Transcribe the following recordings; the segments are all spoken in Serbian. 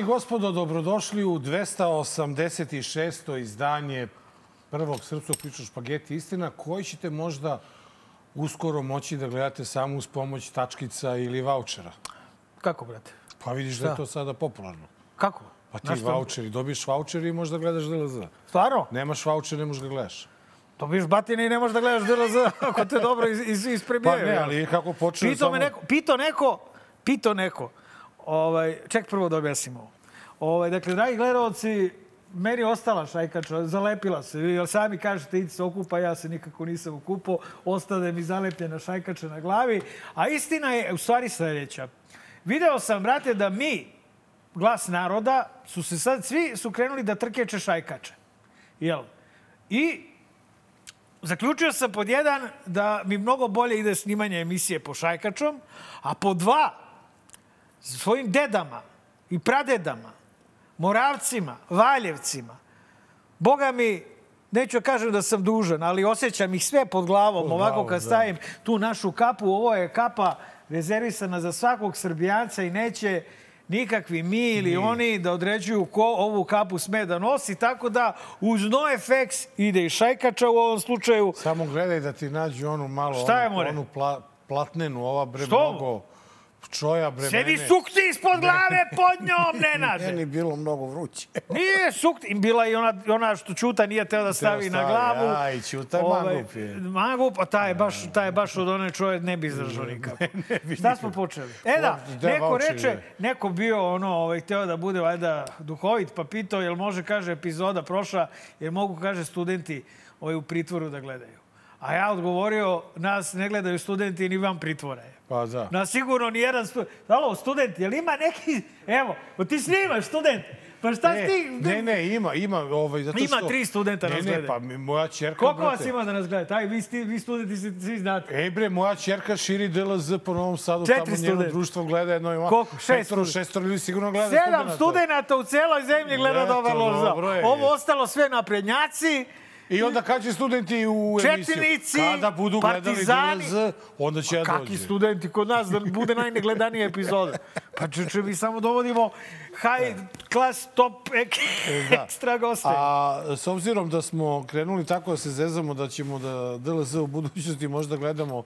Dame i gospodo, dobrodošli u 286. izdanje prvog srpskog priča špageti istina, koji ćete možda uskoro moći da gledate samo uz pomoć tačkica ili vouchera. Kako, brate? Pa vidiš da je to sada popularno. Kako? Pa ti Znaš šta? voucheri, dobiješ voucher i možda gledaš DLZ. Stvarno? Nemaš voucher, ne možeš ga gledaš. Dobiješ batine i ne možeš da gledaš DRZ ako te dobro iz, iz, Pa isprebijaju. ne, ali kako počne Pitao samo... neko, pitao neko, pitao neko. Ovaj, ček prvo da objasnim ovo. Ovaj, dakle, dragi gledalci, meni ostala šajkača, zalepila se. Vi sami kažete, idi se okupa, ja se nikako nisam okupao. Ostade mi zalepljena šajkača na glavi. A istina je, u stvari, sledeća. Video sam, brate, da mi, glas naroda, su se sad, svi su krenuli da trkeče šajkače. Jel? I zaključio sam pod jedan da mi mnogo bolje ide snimanje emisije po šajkačom, a po dva, svojim dedama i pradedama, moravcima, valjevcima, Boga mi, neću da kažem da sam dužan, ali osjećam ih sve pod glavom, Pod ovako kad da. stavim tu našu kapu, ovo je kapa rezervisana za svakog Srbijanca i neće nikakvi mi ili oni da određuju ko ovu kapu sme da nosi, tako da uz NoFX ide i šajkača u ovom slučaju. Samo gledaj da ti nađu onu malo, Šta je, onu pla, platnenu, ova bre Što? mnogo čoja bre Sebi mene. sukti ispod glave pod njom, Nenade. Meni bilo mnogo vruće. Nije sukti. Bila i ona, ona što Čuta nije teo da stavi na stavi, glavu. Ovaj, aj, Ćuta je mangup je. Mangup, a taj je baš, taj je baš od one čovjek ne bi izdržao nikako. Šta smo počeli? E da, Uopšte, da, neko reče, da. neko bio ono, ovaj, hteo da bude valjda duhovit, pa pitao, jel može, kaže, epizoda prošla, jer mogu, kaže, studenti ovaj, u pritvoru da gledaju. A ja odgovorio, nas ne gledaju studenti ni vam pritvora je. Pa da. Na sigurno ni jedan student. Alo, student, jel ima neki... Evo, ti snimaš student. Pa šta Ne, ti... ne, ne, ima, ima, ovaj, zato Ima što... tri studenta ne, nas ne, gledaju. pa moja čerka, Koliko vas brate, ima da nas gleda? Aj, vi, sti, vi studenti svi, svi znate. Ej bre, moja čerka širi DLZ po Novom Sadu, Četiri tamo njeno studenta. društvo gleda jedno ima. Koliko? Šest Petoro, studenta. šestoro ljudi sigurno gleda Sedam studenata. studenta u celoj zemlji gleda Eto, je. Ovo ostalo sve naprednjaci. I onda kad će studenti u emisiju? Četnici, Kada budu gledali. DLZ, onda će ja Kakvi dođem. studenti kod nas da bude najnegledanija epizoda? Pa če, če mi samo dovodimo high class top ek, Da. ekstra goste. A s obzirom da smo krenuli tako da se zezamo da ćemo da DLZ u budućnosti možda gledamo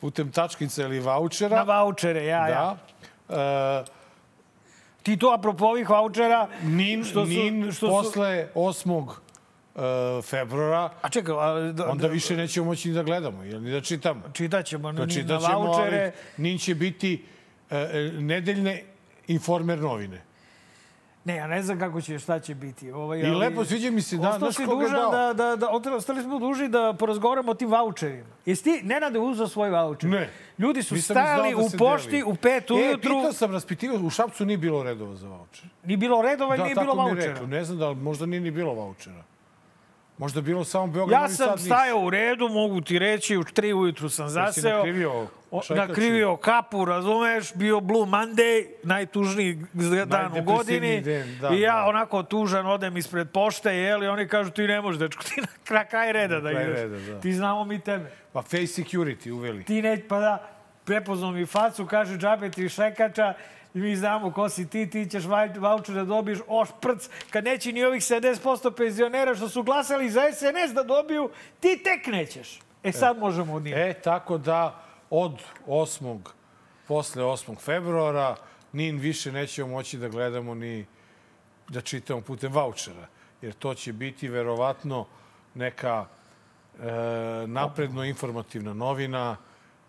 putem tačkica ili vouchera. Na vouchere, ja, ja. Da. E, Ti to, apropo ovih vouchera, Nin, što su, Nin što su, posle 8. e, februara, A čekaj, a, da, onda više nećemo moći ni da gledamo, ili ni da čitamo. čitat ćemo na, Da na čitat ćemo, vouchere. Nin će biti e, e, nedeljne informer novine. Ne, ja ne znam kako će, šta će biti. Ovaj, I lepo, sviđa mi se, da, znaš koga dao? da, da, da, ostali smo duži da porazgovaramo o tim voucherima. Jesi ti, Nenade, uzao svoj voucher? Ne. Ljudi su Nisam stajali da u pošti deli. u pet E, ujutru. pitao sam, raspitivao, u Šapcu nije bilo redova za voucher. Ni bilo redova, Da, nije tako bilo mi je vouchera. rekao. Ne znam da možda nije ni bilo vouchera. Možda bilo samo Beograd, Ja sam stajao u redu, mogu ti reći, u tri ujutru sam zaseo. nakrivio nakrivio kapu, razumeš, bio Blue Monday, najtužniji dan u godini. Dan, da, I ja da. onako tužan odem ispred pošte, jel, i oni kažu ti ne možeš, dečko, ti na kra- kraj reda da kraj ideš. reda, da. Ti znamo mi tebe. Pa face security uveli. Ti ne, pa da, prepoznao mi facu, kaže džabe ti šekača, i mi znamo ko si ti, ti ćeš voucher da dobiješ oš prc, kad neće ni ovih 70% penzionera što su glasali za SNS da dobiju, ti tek nećeš. E sad možemo od njih. E, tako da od 8. posle 8. februara Nin više nećemo moći da gledamo ni da čitamo putem vouchera. Jer to će biti verovatno neka e, napredno informativna novina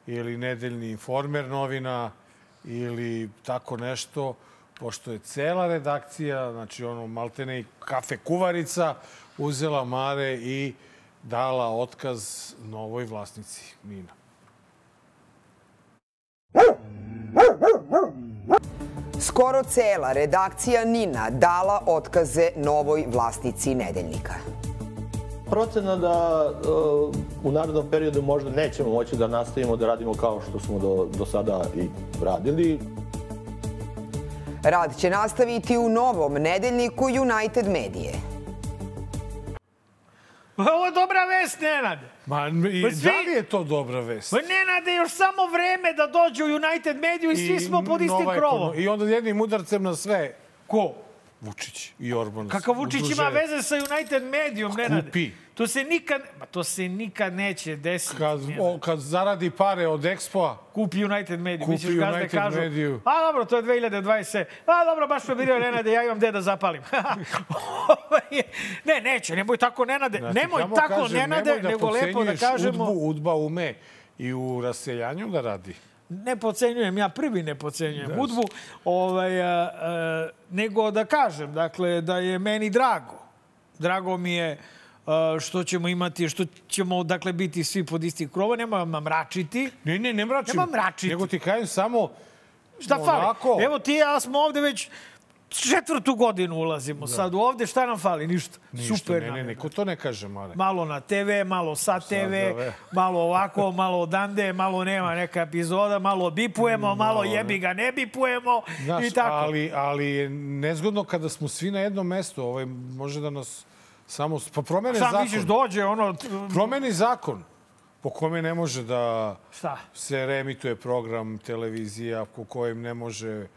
ili nedeljni informer novina ili tako nešto, pošto je cela redakcija, znači ono maltene i kafe kuvarica, uzela mare i dala otkaz novoj vlasnici Nina. Skoro cela redakcija Nina dala otkaze novoj vlasnici nedeljnika. Procena da uh, u narednom periodu možda nećemo moći da nastavimo da radimo kao što smo do, do sada i radili. Rad će nastaviti u novom nedeljniku United Medije. Ovo je dobra vest, Nenade. Ma, i, Pa svi- da li je to dobra vest? Pa Nenade, još samo vreme da dođu u United Mediju i svi smo pod istim krovom. I onda jednim udarcem na sve Ko? Vučić i Orban. Kakav Vučić ima veze sa United Medijom, Nenade? Kupi. To se nikad, ma to se nikad neće desiti. Kad, o, kad zaradi pare od Expoa, Kupi United Mediju. Kupi Misliš United kažu, Mediju. a dobro, to je 2020. A dobro, baš me bio Nenade, ja imam gde da zapalim. Ne, neće, nemoj tako Nenade. Znači, nemoj tako kažem, Nenade, nemoj da nego lepo da kažemo... Udbu, udba ume i u raseljanju da radi. Ne pocenjujem, ja prvi ne pocenjujem Udbu, ovaj, a, a, nego da kažem, dakle, da je meni drago. Drago mi je što ćemo imati, što ćemo, dakle, biti svi pod isti krova, nema mračiti. Ne, ne, ne mračim. Nema mračiti. Nego ti kažem samo... Šta fali? Evo ti ja smo ovde već četvrtu godinu ulazimo. Sad ovde šta nam fali? Ništa. Ništa, Super ne, ne, je. neko to ne kaže, Mare. Malo na TV, malo sa TV, ve. malo ovako, malo odande, malo nema neka epizoda, malo bipujemo, malo jebi ga ne bipujemo Znaš, i tako. ali, ali je nezgodno kada smo svi na jednom mestu. Ovaj, može da nas samo... Pa promene Šta zakon. misliš, dođe ono... Promeni zakon po kome ne može da Šta? se reemituje program televizija, po kojem ne može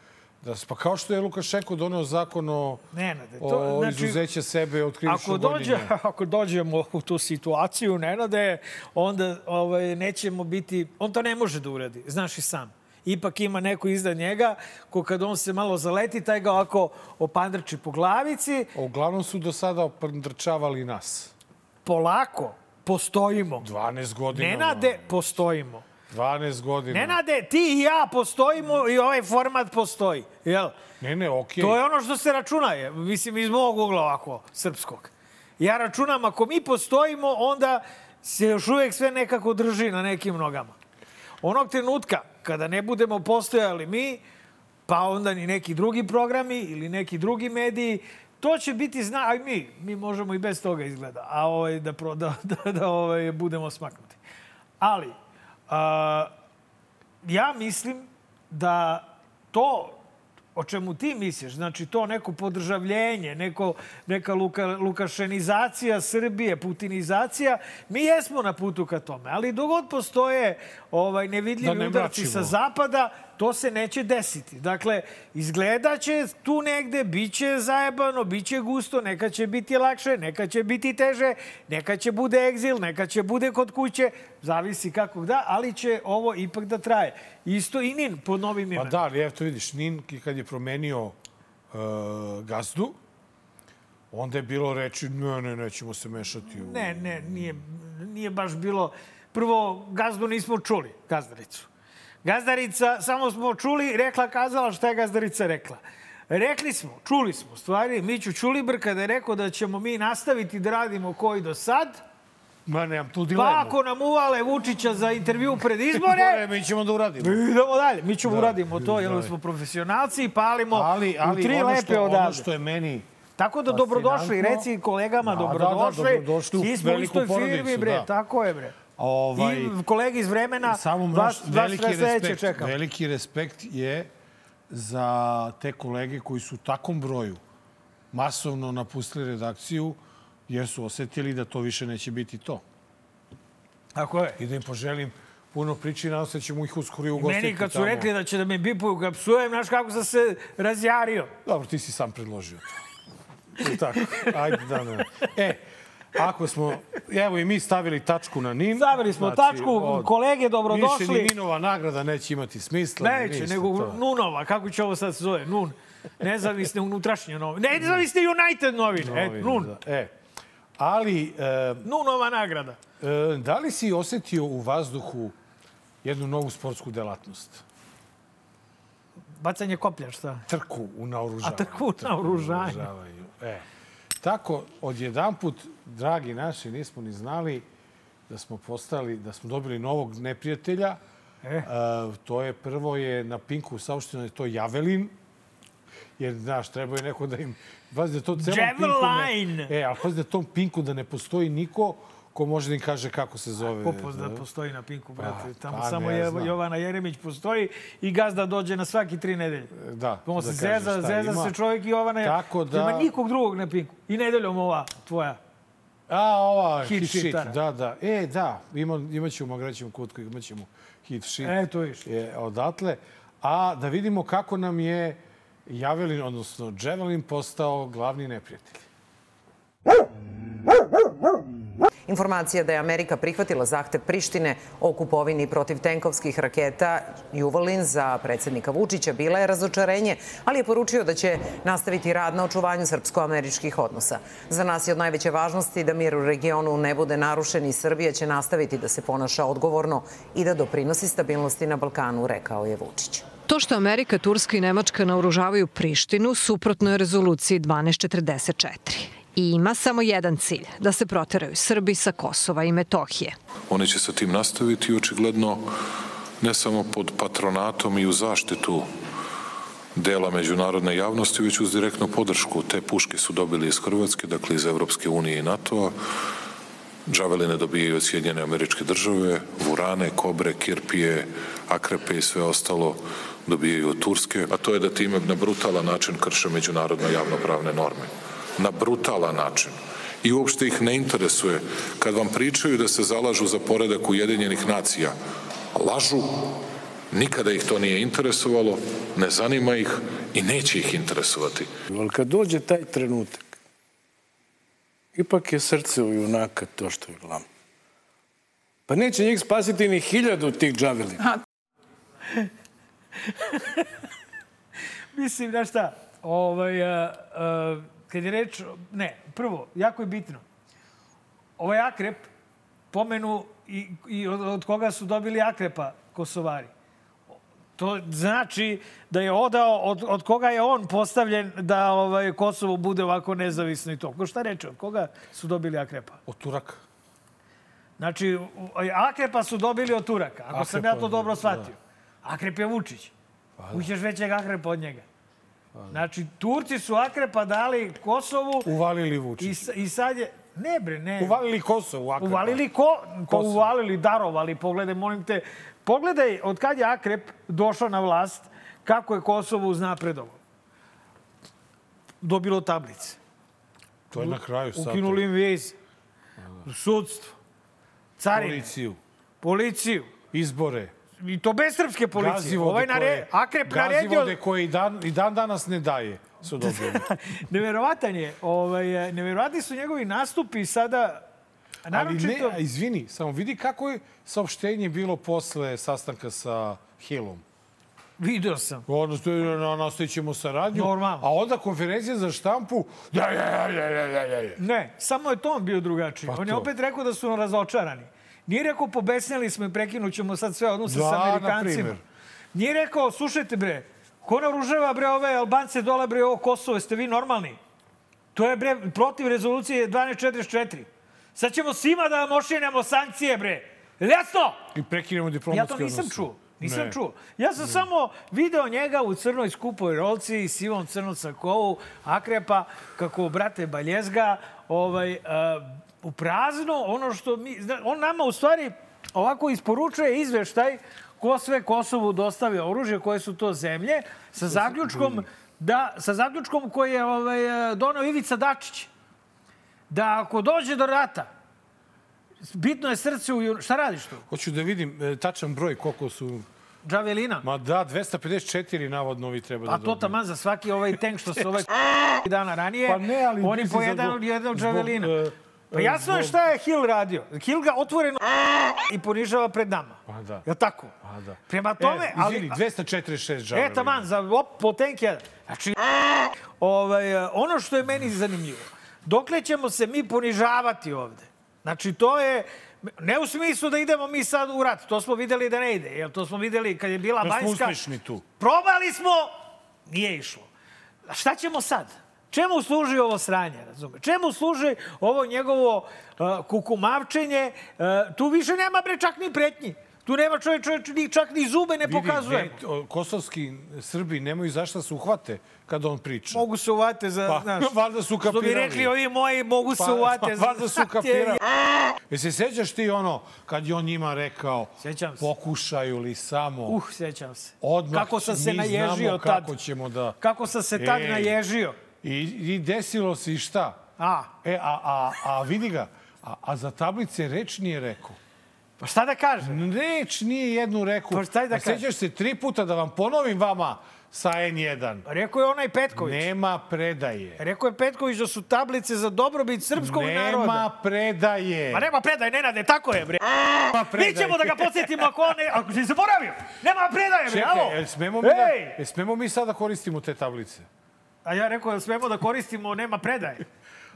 da... Pa kao što je Lukašenko doneo zakon o, Nenade, to, o znači, izuzeće sebe od Ako, krivičnog dođe, gonjenja. ako dođemo u tu situaciju, Nenade, onda ovaj, nećemo biti... On to ne može da uradi, znaš i sam. Ipak ima neko iznad njega ko kad on se malo zaleti, taj ga ovako opandrči po glavici, Uglavnom su do sada opandrčavali nas. polako postojimo. 12 godina. Nenade, postojimo. 12 godina. Nenade, ti i ja postojimo i ovaj format postoji. Jel? Ne, ne, okej. To je ono što se računa, je, mislim, iz mog ugla ovako, srpskog. Ja računam, ako mi postojimo, onda se još uvek sve nekako drži na nekim nogama. Onog trenutka, kada ne budemo postojali mi, pa onda ni neki drugi programi ili neki drugi mediji, to će biti zna... Aj mi, mi možemo i bez toga izgleda, a ovaj, da, pro, da, da, da ovaj, budemo smaknuti. Ali, a, ja mislim da to o čemu ti misliš, znači to neko podržavljenje, neko, neka luka, lukašenizacija Srbije, putinizacija, mi jesmo na putu ka tome. Ali dogod postoje ovaj, nevidljivi Da ne udarci sa zapada, to se neće desiti. Dakle, izgledaće tu negde, bit će zajebano, bit će gusto, neka će biti lakše, neka će biti teže, neka će bude egzil, neka će bude kod kuće, zavisi kako da, ali će ovo ipak da traje. Isto i Nin pod novim Pa imenom. da, ali evo to vidiš, Nin kad je promenio uh, gazdu, onda je bilo reči, ne, ne, nećemo se mešati u... Ne, ne, nije, nije baš bilo... Prvo, gazdu nismo čuli, gazdaricu. Gazdarica, samo smo čuli, rekla, kazala šta je gazdarica rekla. Rekli smo, čuli smo, stvari, Miću Čulibr kada je rekao da ćemo mi nastaviti da radimo koji do sad, Ma, nemam tu dilemu. pa ako nam uvale Vučića za intervju pred izbore, Ne, mi ćemo da uradimo. idemo dalje. Mi ćemo Da, uradimo to, jer da. smo profesionalci i palimo Ali, ali u tri ono, lepe što, ono odavde. što je meni... Tako da dobrodošli, reci kolegama Da, da, da, dobrodošli. dobrodošli u Svi smo u istoj firmi, bre, da. tako je, bre. Ovaj, I kolege iz vremena, samo vas, vas, vas veliki sledeće respekt, čekam. veliki respekt je za te kolege koji su u takvom broju masovno napustili redakciju jer su osetili da to više neće biti to. Tako je. I da im poželim puno priče i nadam se da ćemo ih uskoro i ugostiti meni kad su tamo. rekli da će da me bipuju kad psujem, znaš kako sam se razjario. Dobro, ti si sam predložio to. Tako, ajde da ne. E, ako smo, evo i mi stavili tačku na NIN. Stavili smo tačku, kolege, Više dobrodošli. ni Ninova nagrada neće imati smisla. Neće, ništa nego to. Nunova, kako će ovo sad se zove? Nun. Nezavisne unutrašnje novine. Ne, nezavisne United novine. E, Novine, Nun. da. E, ali, e, Nunova nagrada. e, da li si osetio u vazduhu jednu novu sportsku delatnost? Bacanje koplja, šta? Trku u naoružavanju. A trku u naoružanju. naoružavanju. E, tako, odjedanput, dragi naši, nismo ni znali da smo postali, da smo dobili novog neprijatelja. E. E, to je prvo je na Pinku saopšteno da je to Javelin. Jer, znaš, treba je neko da im... Pazi da to celom Pinku Javelin! ne... E, ali pazi da tom Pinku da ne postoji niko ko može da im kaže kako se zove. Popos da postoji na Pinku, brate. Tamo pa samo je, znam. Jovana Jeremić postoji i gazda dođe na svaki tri nedelje. Da, On da se kaže zeza, zeza ima. se čovjek i Jovana. Tako da- Nema nikog drugog na Pinku. I nedeljom ova tvoja. A, ova Hit hit, hit, shitara. da, da. E, da, ima, imaćemo, graćemo kutku, imaćemo hit shit. E, to viš. Je odatle. A da vidimo kako nam je Javelin, odnosno Javelin, postao glavni neprijatelj. Informacija da je Amerika prihvatila zahtev Prištine o kupovini protivtenkovskih raketa Juvolin za predsednika Vučića bila je razočarenje, ali je poručio da će nastaviti rad na očuvanju srpsko-američkih odnosa. Za nas je od najveće važnosti da mir u regionu ne bude narušen i Srbija će nastaviti da se ponaša odgovorno i da doprinosi stabilnosti na Balkanu, rekao je Vučić. To što Amerika, Turska i Nemačka naoružavaju Prištinu suprotno je rezoluciji 1244 i ima samo jedan cilj, da se proteraju Srbi sa Kosova i Metohije. Oni će sa tim nastaviti očigledno ne samo pod patronatom i u zaštitu dela međunarodne javnosti, već uz direktnu podršku. Te puške su dobili iz Hrvatske, dakle iz Evropske unije i NATO-a. Džaveline dobijaju od Sjedinjene američke države, Vurane, Kobre, Kirpije, Akrepe i sve ostalo dobijaju od Turske, a to je da time na brutalan način krše međunarodno javnopravne norme na brutalan način. I uopšte ih ne interesuje kad vam pričaju da se zalažu za poredak Ujedinjenih nacija. Lažu, nikada ih to nije interesovalo, ne zanima ih i neće ih interesovati. Ali kad dođe taj trenutak, ipak je srce u junaka to što je glavno. Pa neće njih spasiti ni hiljadu tih džavelina. Mislim, znaš šta, ovaj, a, a, kad je reč, ne, prvo, jako je bitno, ovaj akrep, pomenu i, i od, od koga su dobili akrepa Kosovari. To znači da je odao od, od koga je on postavljen da ovaj Kosovo bude ovako nezavisno i to. Ko šta reče? Od koga su dobili akrepa? Od Turaka. Znači, akrepa su dobili od Turaka, ako Akrepa, sam ja to dobro da. shvatio. Akrep je Vučić. Ućeš većeg akrepa od njega. Znači, Turci su akrepa dali Kosovu Uvalili i, Vučić. s- i sad je... Ne bre, ne. Uvalili Kosovo. Akrepa. Uvalili ko? Pa uvalili, darovali. Pogledaj, molim te. Pogledaj od kad je Akrep došao na vlast, kako je Kosovo uznapredovo. Dobilo tablice. To je na kraju sad. Ukinuli im vize. Sudstvo. Carinu. Policiju, Policiju. izbore, i to bez srpske policije. Ovaj nare, koje, Akrep gazivode naredio... Gazivode koje i dan, i dan danas ne daje su dobili. neverovatan je. Ovaj, neverovatni su njegovi nastupi sada Naročito... Ali ne, izvini, samo vidi kako je saopštenje bilo posle sastanka sa Hillom. Video sam. Odnosno, nastavit ćemo saradnju. Normalno. A onda konferencija za štampu... Ja, ja, ja, ja, ja, da. Ne, samo je ton bio drugačiji. Pa to. On je opet rekao da su razočarani. Nije rekao pobesnili smo i prekinut ćemo sad sve odnose Da, sa Amerikancima. Nije rekao, slušajte bre, ko naoružava bre ove Albance dole bre ovo Kosovo, jeste vi normalni? To je bre protiv rezolucije 1244. Sad ćemo svima da vam ošinjamo sankcije bre. Jasno? I prekinemo diplomatske Ja odnose. to nisam čuo. Nisam Ne. čuo. Ja sam samo video njega u crnoj skupoj rolci i sivom crnom sakovu, akrepa, kako brate Baljezga, ovaj, uh, u prazno, ono što mi... On nama u stvari ovako isporučuje izveštaj ko sve Kosovu dostavio oružje, koje su to zemlje, sa zaključkom da, sa zaključkom koji je ovaj, donao Ivica Dačić. Da ako dođe do rata, bitno je srce u... Šta radiš tu? Hoću da vidim e, tačan broj koliko su... Džavelina? Ma da, 254 navodno vi treba da A to dobiju. taman za svaki ovaj tank što se ovaj dana ranije, Pa ne, ali oni po jedan od jednog zbog, džavelina. Pa jasno je šta je Hill radio. Hill ga otvoreno i ponižava pred nama. Pa da. Je tako? Pa da. Prema tome, e, ali... Izvini, 246 žavelina. E, taman, za op, po tank jedan. Znači, ovaj, ono što je meni zanimljivo, dokle ćemo se mi ponižavati ovde? Znači, to je... Ne u smislu da idemo mi sad u rat, to smo videli da ne ide, jer to smo videli kad je bila Da smo banjska... uspešni tu. Probali smo, nije išlo. A šta ćemo sad? Čemu služi ovo sranje, razume? Čemu služi ovo njegovo uh, kukumavčenje? Uh, tu više nema bre čak ni pretnji. Tu nema čovjek, čovjek ni, čak ni zube ne o, kosovski Srbi nemaju zašto se uhvate kada on priča. Mogu se uvate za, Pa, znaš, valjda su Što bi kapirali. rekli ovi moji, mogu se uvate za... Valjda su kapirali. E se sećaš ti ono, kad je on njima rekao, Sećam se. pokušaju li samo, Uh, sećam se. odmah Kako sam se naježio tad. kako ćemo da... Kako sam se tad Ej. naježio. I, I desilo se i šta? A, E, a, a, a vidi ga, a, a za tablice reč nije rekao. pa šta da kažem? Reč nije jednu rekao. Pa šta da a sećaš se tri puta da vam ponovim vama sa N1. Rekao je onaj Petković. Nema predaje. Rekao je Petković da su tablice za dobrobit srpskog Nema naroda. predaje. Ma nema predaj, Nenade, tako je, bre. Nema predaje. Mi ćemo da ga podsjetimo ako on ne... Ako si zaboravio, nema predaje, bre, alo. Čekaj, smemo, mi da, smemo mi sada koristimo te tablice? A ja rekao da smemo da koristimo, nema predaje.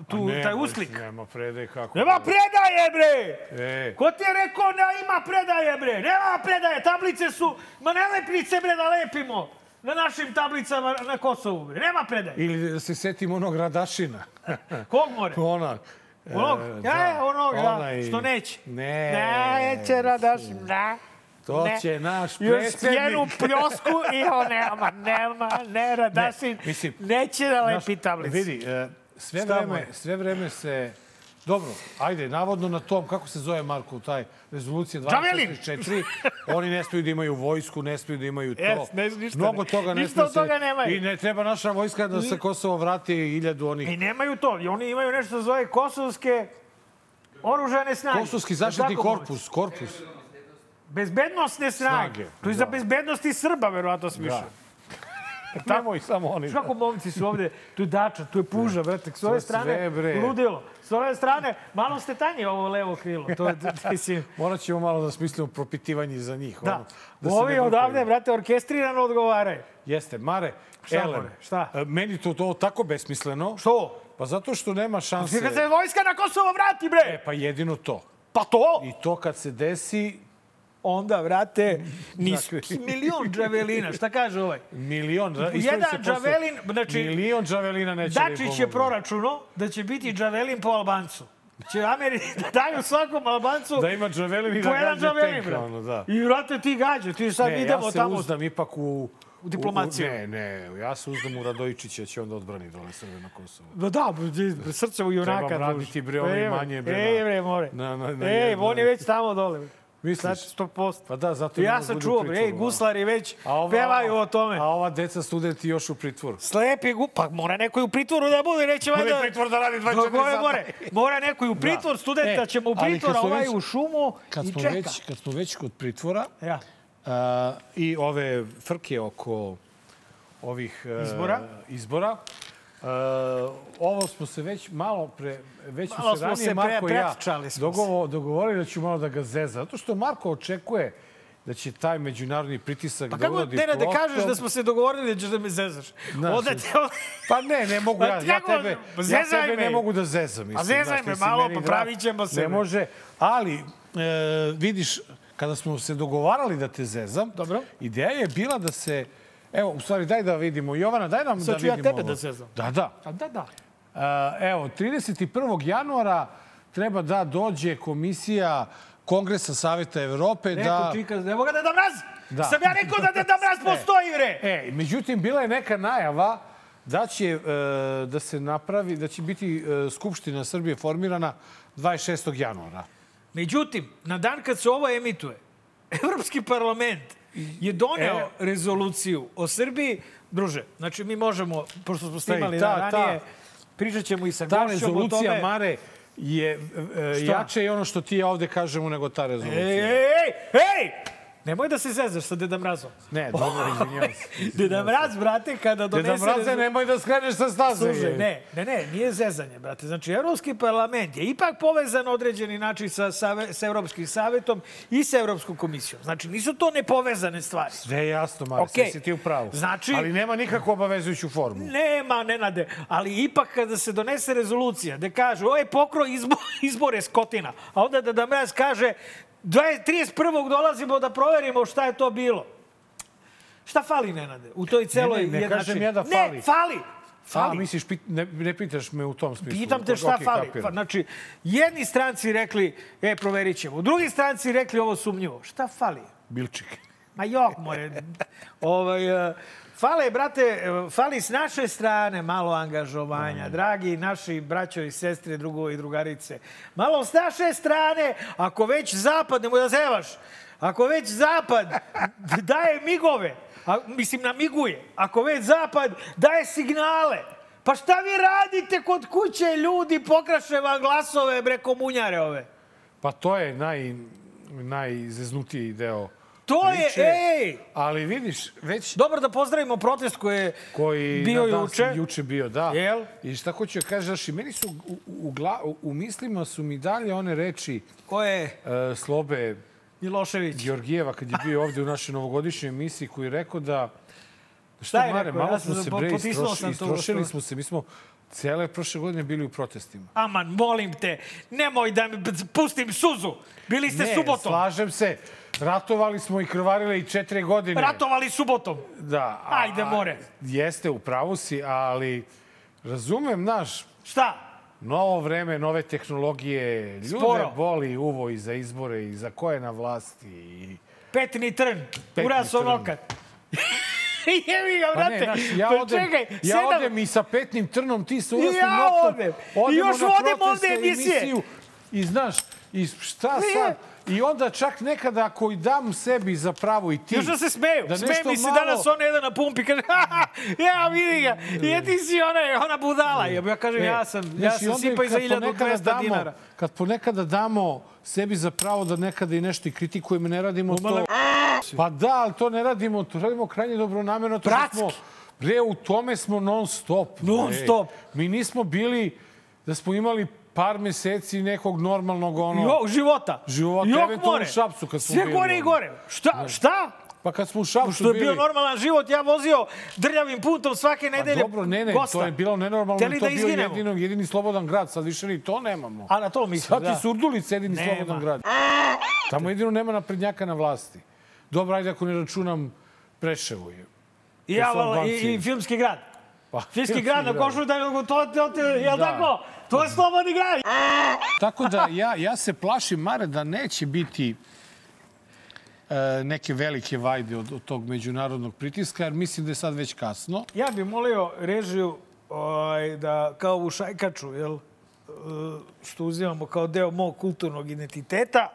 Tu, A ne, taj ma, uslik. Nema predaje, kako? Nema predaje, bre! E, Ko ti je rekao da ima predaje, bre? Nema predaje, tablice su... Ma ne lepnice, bre, da lepimo na našim tablicama na Kosovu, bre. Nema predaje. ili da se setimo onog Radašina. Kog more? Ona. Onog? E, onog, da. onaj- Što neće. Ne. Neće, Radašin, da. To Ne. će naš Još predsjednik. njenu pljosku i on nema, nema, ne, Radašin. Ne, mislim, neće da lepi tablicu. Vidi, e, sve Šta vreme, je? sve vreme se... Dobro, ajde, navodno na tom, kako se zove Marko, taj rezolucija Džavelin! 244, oni ne smiju da imaju vojsku, ne smiju da imaju to. Jes, ne, ništa Mnogo toga ne toga nemaju. I ne treba naša vojska da se Kosovo vrati hiljadu onih I nemaju to. I oni imaju nešto zove kosovske oružane snage. Kosovski zaštitni momci? korpus, korpus. Bezbednostne snage. Snage, To je za da. bezbednosti Srba, verovatno smišljeno. Nemoj samo oni. Kako momci su ovde, tu je Dača, tu je Puža, brate, s ove sve, strane bre. ludilo. S ove strane, malo ste tanje ovo levo krilo. To je, mislim, Morat ćemo malo da smislimo propitivanje za njih. da. ono, da Ovi odavde, brate, orkestrirano odgovaraju. Jeste, Mare, Šta, more, šta? e, meni to, to tako besmisleno. Što? Pa zato što nema šanse. Kad se vojska na Kosovo vrati, bre! E, pa jedino to. Pa to! I to kad se desi, Onda, vrate, ni milion džavelina. Šta kaže ovaj? milion... ispravi Jedan džavelin, znači, Milion džavelina neće da Dačić je proračuno da će biti džavelin po Albancu. Će Ameri da daju svakom Albancu Da ima džavelin i da gađa tenka, ono, da. I vrate ti gađa, ti sad Ne, idemo ja se tamo. uzdam ipak u... U diplomaciju. U, ne, ne, ja se uzdam u Radojičića, će onda odbrani dole Srbe na Kosovo. Da, da, bre, srce u junaka. Treba braniti, duže. bre, Ej, manje, bre, Ej, na- bre, more. na- na- na Ej, on je već tamo dole. Misliš? Sad 100%. Pa da, zato Ja sam da čuo, budu u bre, ej, pritvoru, a? guslari već A ova- pevaju o tome. A ova deca studenti još u pritvoru. Slepi gu... Pa mora neko i u pritvoru da bude, neće Mora valjda... i pritvor da radi 24 Kako je, sata. more? Mora neko i u pritvor, Da. studenta E, ćemo u pritvor, a ovaj već- u šumu Kad i čeka. već, kad smo već kod pritvora Ja. a, i ove frke oko ovih e, Izbora? izbora e, ovo smo se već malo pre, već Malo smo se ranije Marko i ja dogovo, dogovorili da ću malo da ga zeza. Zato što Marko očekuje da će taj međunarodni pritisak Pa da kako, uradi ne, da kažeš prostom. da smo se dogovorili da ćeš da me zezaš? Znaš, Onda te... Pa ne, ne mogu Pa ja. Ja kako- tebe, pa ja zezaj tebe me. ne mogu da zezam. Mislim, zezaj znaš, me malo, pa pravit ćemo se, Ne može, ali e, vidiš, kada smo se dogovarali da te zezam, Dobro. ideja je bila da se... Evo, u stvari, daj da vidimo. Jovana, daj nam Sad da ću ja vidimo tebe ovo. da zezam. Da, da. A da, da. E, evo, 31. januara treba da dođe komisija Kongresa Saveta Evrope Neko da... čika, ne mogu da da mraz! Da. Sam ja rekao da da mraz postoji, bre! E, međutim, bila je neka najava da će e, da se napravi, da će biti e, Skupština Srbije formirana 26. januara. Međutim, na dan kad se ovo emituje, Evropski parlament je doneo E. rezoluciju o Srbiji. Druže, znači mi možemo, pošto smo snimali ta- da, ta- ranije, pričat ćemo i sa Ta gošćom o rezolucija, tome. Mare, je e, Šta? jače i ono što ti ja ovde kažemo nego ta rezolucija. Ej, ej, ej! Nemoj da se zezaš sa Deda Mrazom. Ne, dobro, izvinjavam se. Deda Mraz, brate, kada donese... Deda Mraze, nemoj da skreneš sa staze. Slušaj, ne, ne, ne, nije zezanje, brate. Znači, Evropski parlament je ipak povezan određeni način sa, sa, sa Evropskim savetom i sa Evropskom komisijom. Znači, nisu to nepovezane stvari. Sve je jasno, Mare, sve si ti u pravu. Znači- Ali nema nikakvu obavezujuću formu. Nema, Nenade, ali ipak kada se donese rezolucija gde kaže je pokro izbo, izbore Skotina, a onda da Mraz kaže 20 31. dolazimo da proverimo šta je to bilo. Šta fali, Nenade, u toj celoj Ne, ne, ne jednačini? kažem ja da fali. Ne, fali! A, Fali. misliš, pit, ne, ne pitaš me u tom smislu. Pitam te šta Ok, fali. kapiram. Znači, jedni stranci rekli, e, proverit ćemo. Drugi stranci rekli ovo sumnjivo. Šta fali? Bilčik. Ma jok, more. ovaj, e, fale, brate, fali s naše strane malo angažovanja. Dragi naši braćo i sestre, drugovi i drugarice. Malo s naše strane, ako već zapad, nemoj da zevaš, ako već zapad daje migove, a, mislim namiguje, ako već zapad daje signale, pa šta vi radite kod kuće, ljudi, pokraše vam glasove, bre, komunjare ove. Pa to je naj, najzeznutiji deo To je, priče, ej! Ali vidiš, već Dobro da pozdravimo protest koji je koji bio na dan- juče. juče bio, da. Jel? I šta hoću da kažeš, i meni su u, u, gla, u, mislima su mi dalje one reči Ko je e, Slobe Milošević. Georgijeva kad je bio ovde u našoj novogodišnjoj emisiji koji je rekao da Šta šta je Mare, rekao? malo Ja smo se bre istrošili što- smo se. Mi smo cele prošle godine bili u protestima. Aman, molim te, nemoj da mi pustim suzu. Bili ste ne, subotom. slažem se. Ratovali smo i krvarili i četiri godine. Ratovali subotom. Da. a- Ajde, more. Jeste, u pravu si, ali razumem, naš, Šta? novo vreme, nove tehnologije, ljude Sporo. boli uvo i za izbore i za ko je na vlasti. I... Petni trn. Petni Uraso nokat. Jevi ga, Pa brate. ne, znaš, ja Pa odem, čekaj, ja sedam- odem i sa petnim trnom, ti sa urasnim ja noktom. odem. I još vodim ovde emisiju I znaš, i šta sad? I onda čak nekada ako i dam sebi za pravo i ti... Još da se smeju. da nešto mi se malo- danas on jedan na pumpi. Kaže, ja vidi ga. Je ti si ona, ona budala. Ja kažem, ja sam, ja sam sipao i za kad ponekada 1200 damo- dinara. Kad ponekada damo sebi za pravo da nekada i nešto i kritikujemo, ne radimo Umale- to... Pa da, ali to ne radimo, to radimo krajnje dobronamerno. To Bratski. smo, bre, u tome smo non stop. Non stop. Mi nismo bili, da smo imali par meseci nekog normalnog ono... Jo, života. Života, Jok eventualno u Šapcu kad smo Sve bili, gore i gore. Šta? Šta? Pa kad smo u Šapcu Što je bili... bio normalan život, ja vozio drljavim putom svake Pa nedelje dobro, ne, ne, gosta. to je bilo nenormalno. Hteli to da je bio jedino, jedini slobodan grad, sad više ni to nemamo. A na to mislim, Sad da. ti Surdulica jedini Nema. slobodan grad. Tamo jedino nema naprednjaka na vlasti. Dobro, ajde ako ne računam Preševo je. I, ja, i, i filmski grad. Pa, Filmski grad na Košulju, da, to, to, to, jel Da. tako? To je slobodni grad. Tako da ja, ja se plašim, Mare, da neće biti e, neke velike vajde od, od tog međunarodnog pritiska, jer mislim da je sad već kasno. Ja bih molio režiju ovaj, da kao u Šajkaču, jel, e, što uzimamo kao deo mog kulturnog identiteta,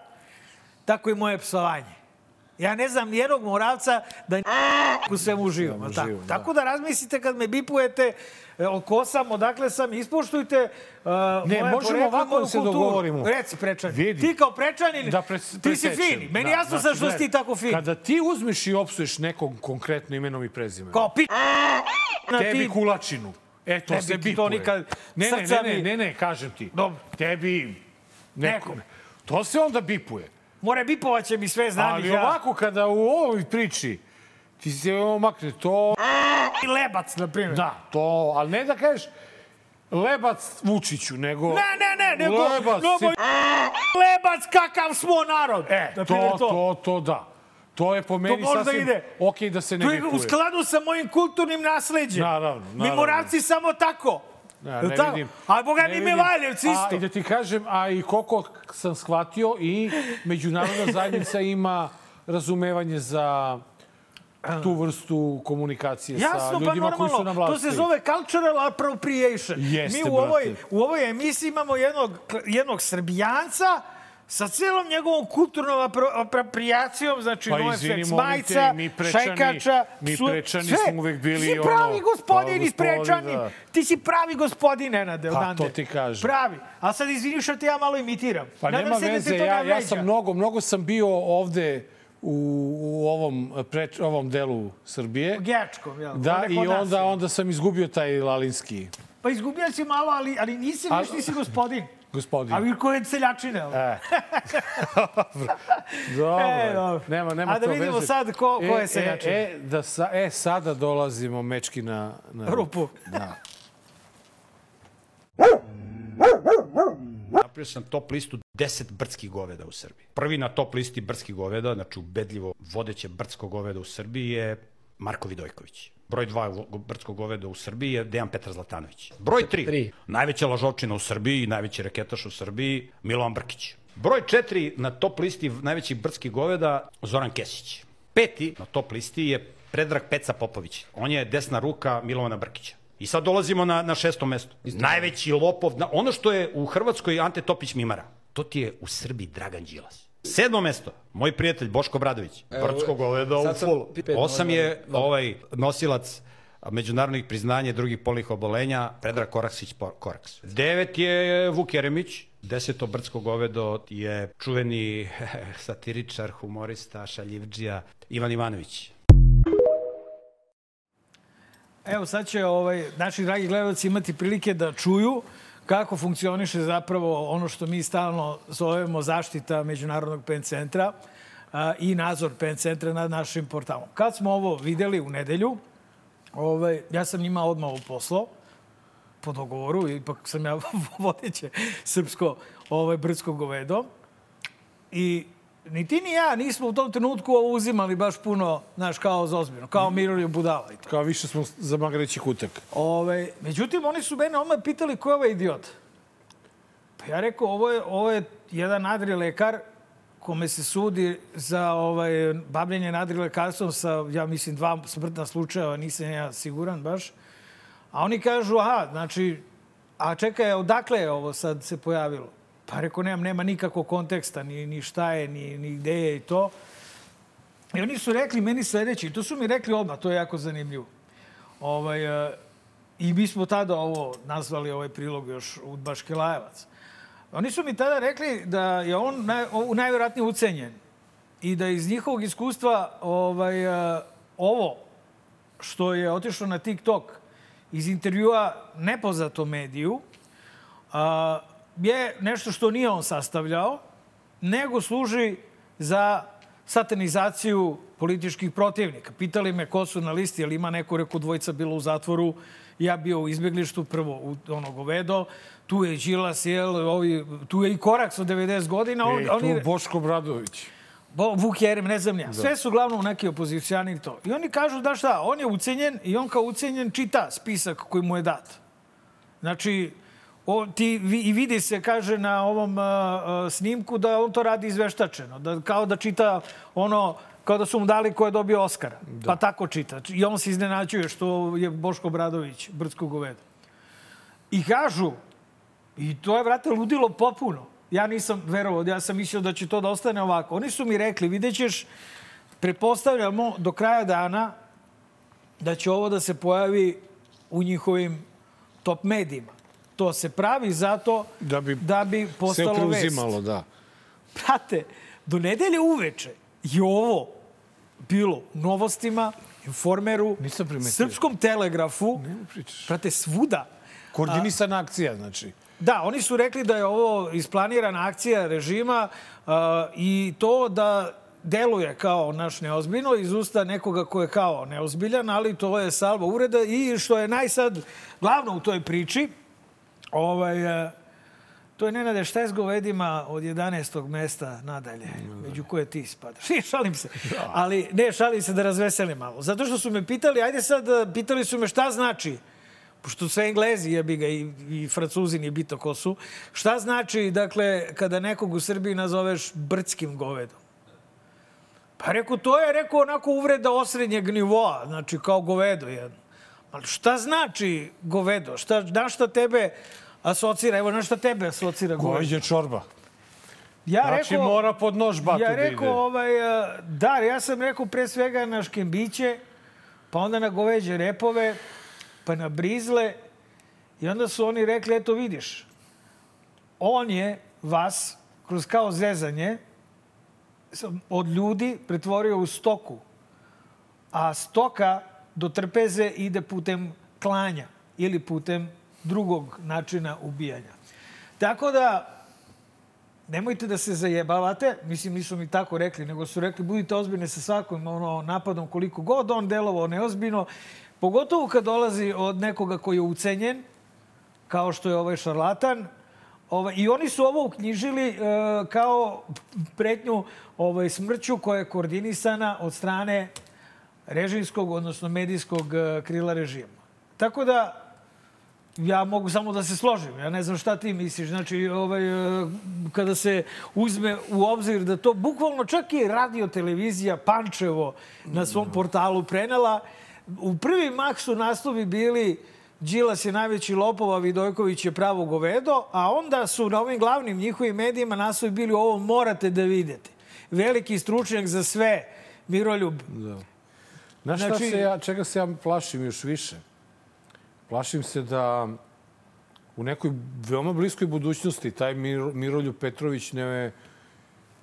tako i moje psovanje. Ja ne znam nijednog moravca da u svemu živom. Svemu tako? živom, da. tako da razmislite kad me bipujete e, ko sam, odakle sam, ispoštujte uh, Ne, moje možemo ovako da se kulturu. dogovorimo. Reci, prečanin. Vidi. Ti kao prečanin, Da pre, ti si presečem. fin. Meni Da, jasno znači, sad što si ti tako fin. Kada ti uzmeš i opsuješ nekog konkretno imenom i prezimenom, Kao pi... Na tebi ti... kulačinu. E, to Ne se bi ti to bipuje. nikad- Ne, ne, ne, ne, ne, ne, kažem ti. Dobro. Tebi Nekom. nekom. To se onda bipuje. More bipovaće mi sve znam Ali ja. ovako, kada u ovoj priči ti se ovo makne, to... I lebac, na primjer. Da, to... Ali ne da kažeš lebac Vučiću, nego... Ne, ne, ne, nego... Lebac, nego si- lebac kakav smo narod. E, to, primjer, to, to, da. To je po meni sasvim ide. okej da se ne To je u skladu sa mojim kulturnim nasleđem. Naravno, Mi naravno. moravci samo tako. Ja, Jel ne tako? vidim. A boga mi vidim. Valjevci A, isto. I da ti kažem, a i koliko sam shvatio i međunarodna zajednica ima razumevanje za tu vrstu komunikacije sa Jasno, pa ljudima koji su na normalno. vlasti. To se zove cultural appropriation. Jeste, Mi u ovoj, brate. u ovoj emisiji imamo jednog, jednog srbijanca sa celom njegovom kulturnom apro, apropriacijom, znači Pa NoFX majica, mi prečani- šajkača, mi prečani sve. smo uvek bili Ti si ono, pravi gospodin pa, iz prečani. da. Ti si pravi gospodin, Nenade, Pa, odande. to ti kažem. Pravi. A sad izvini što te ja malo imitiram. Pa Nadam nema se da veze, to ja, ja sam mnogo, mnogo sam bio ovde u, u ovom, preč, ovom delu Srbije. Gečkom, jel? Da, Ovde i onda, onda sam izgubio taj lalinski Pa izgubio si malo, ali, ali nisi A- viš, nisi gospodin. Gospodin. A vi koje seljačine? E. Dobro. E, dobro. Nema, nema A da to vidimo veze. sad ko- ko je e, seljačin. E, e, da sa, e, sada dolazimo mečki na, na Rupu. Da. Napravio sam top listu 10 brdskih goveda u Srbiji. Prvi na top listi brdskih goveda, znači ubedljivo vodeće brdsko goveda u Srbiji je Marko Vidojković. Broj 2 brdskog goveda u Srbiji je Dejan Petar Zlatanović. Broj 3, najveća lažovčina u Srbiji najveći reketaš u Srbiji, Milovan Brkić. Broj 4 na top listi najvećih brdskih goveda, Zoran Kesić. Peti na top listi je Predrag Peca Popović. On je desna ruka Milovana Brkića. I sad dolazimo na, na šesto mesto. Najveći lopov, na, ono što je u Hrvatskoj Ante Topić Mimara, to ti je u Srbiji Dragan Đilas. Sedmo mesto, moj prijatelj Boško Bradović, brdsko govedo u fulu. Osam je ovaj nosilac međunarodnih priznanja i drugih polih obolenja, Predrag Koraksić Koraks. Devet je Vuk Jeremić, Deseto brdsko govedo je čuveni satiričar, humorista, šaljivđija Ivan Ivanović. Evo sad će ovaj, naši dragi gledalci imati prilike da čuju kako funkcioniše zapravo ono što mi stalno zovemo zaštita Međunarodnog pen centra i nadzor pen centra nad našim portalom. Kad smo ovo videli u nedelju, ovaj, ja sam njima odmah ovo poslao po dogovoru, ipak sam ja vodeće srpsko ovaj, brdsko govedo. I ni ti ni ja nismo u tom trenutku ovo uzimali baš puno, znaš, kao za ozbiljno, kao Miroljub Budala i to. Kao više smo za magreći kutak. Ove, međutim, oni su mene odmah pitali ko je ovaj idiot. Pa ja rekao, ovo je, ovo je jedan nadri lekar kome se sudi za ovaj, bavljenje nadri lekarstvom sa, ja mislim, dva smrtna slučajeva, nisam ja siguran baš. A oni kažu, aha, znači, a čekaj, odakle je ovo sad se pojavilo? Pa rekao, nemam, nema nikakvog konteksta, ni, ni šta je, ni, ni gde je i to. I oni su rekli meni sledeće, i to su mi rekli odmah, to je jako zanimljivo. Ovaj, e, I mi smo tada ovo nazvali ovaj prilog još Udbaški Lajevac. Oni su mi tada rekli da je on naj, najvjerojatnije ucenjen i da iz njihovog iskustva ovaj, e, ovo što je otišlo na TikTok iz intervjua nepoznatom mediju a, je nešto što nije on sastavljao, nego služi za satanizaciju političkih protivnika. Pitali me ko su na listi, ali ima neko, rekao, dvojica bilo u zatvoru, ja bio u izbjeglištu, prvo u ono govedo, tu je Đilas, jel, ovi, tu je i Koraks od 90 godina. On, E, tu oni, Boško Bradović. Bo, Vuk Jerem, ne znam ja. Sve su uglavnom neki opozicijani to. I oni kažu da šta, on je ucenjen i on kao ucenjen čita spisak koji mu je dat. Znači, o, ti, i vidi se, kaže, na ovom a, snimku da on to radi izveštačeno. Da, kao da čita ono, kao da su mu dali ko je dobio Oscara. Da. Pa tako čita. I on se iznenađuje što je Boško Bradović, Brdsko govedo. I kažu, i to je, vrate, ludilo popuno. Ja nisam verovao, ja sam mislio da će to da ostane ovako. Oni su mi rekli, vidjet ćeš, pretpostavljamo do kraja dana da će ovo da se pojavi u njihovim top medijima. To se pravi zato Da bi da bi se postalo vest. preuzimalo, da. Prate, do nedelje uveče je ovo bilo novostima, informeru, srpskom telegrafu, prate, svuda. Koordinisana akcija, znači. Da, oni su rekli da je ovo isplanirana akcija režima uh, i to da deluje kao naš neozbiljno iz usta nekoga ko je kao neozbiljan, ali to je salva ureda i što je najsad glavno u toj priči, ovaj, uh, to je Nenade šta je s govedima od 11. mesta nadalje, među koje ti spadaš. Ne, šalim se. Ali ne, šalim se da razveselim malo. Zato što su me pitali, ajde sad, uh, pitali su me šta znači pošto sve Englezi jebi ga i, i Francuzi nije bito ko su, šta znači, dakle, kada nekog u Srbiji nazoveš brdskim govedom? Pa rekao, to je, rekao, onako uvreda osrednjeg nivoa, znači kao govedo jedno. Ali šta znači govedo? Šta, na šta tebe asocira? Evo, na šta tebe asocira govedo? Goveđe čorba. Ja Znači, mora pod nož batu ja da rekao, ide. ovaj, da, ja sam rekao pre svega na škembiće, pa onda na goveđe repove, pa na brizle. I onda su oni rekli, eto vidiš, on je vas kroz kao zezanje od ljudi pretvorio u stoku. A stoka do trpeze ide putem klanja ili putem drugog načina ubijanja. Tako da, nemojte da se zajebavate, mislim nisu mi tako rekli, nego su rekli budite ozbiljni sa svakom ono, napadom koliko god on delovao neozbiljno, pogotovo kad dolazi od nekoga koji je ucenjen, kao što je ovaj šarlatan, Ovaj, I oni su ovo uknjižili e, kao pretnju ovaj, smrću koja je koordinisana od strane režimskog, odnosno medijskog e, krila režima. Tako da, ja mogu samo da se složim. Ja ne znam šta ti misliš. Znači, ovaj, e, kada se uzme u obzir da to bukvalno čak i radio televizija Pančevo na svom portalu prenela, u prvi mah su naslovi bili Đilas je najveći lopov, a Vidojković je pravo govedo, a onda su na ovim glavnim njihovim medijima naslovi bili ovo morate da vidite. Veliki stručnjak za sve, Miroljub. Da. Znaš šta Znači- se ja, čega se ja plašim još više? Plašim se da u nekoj veoma bliskoj budućnosti taj Miro, Miroljub Petrović ne,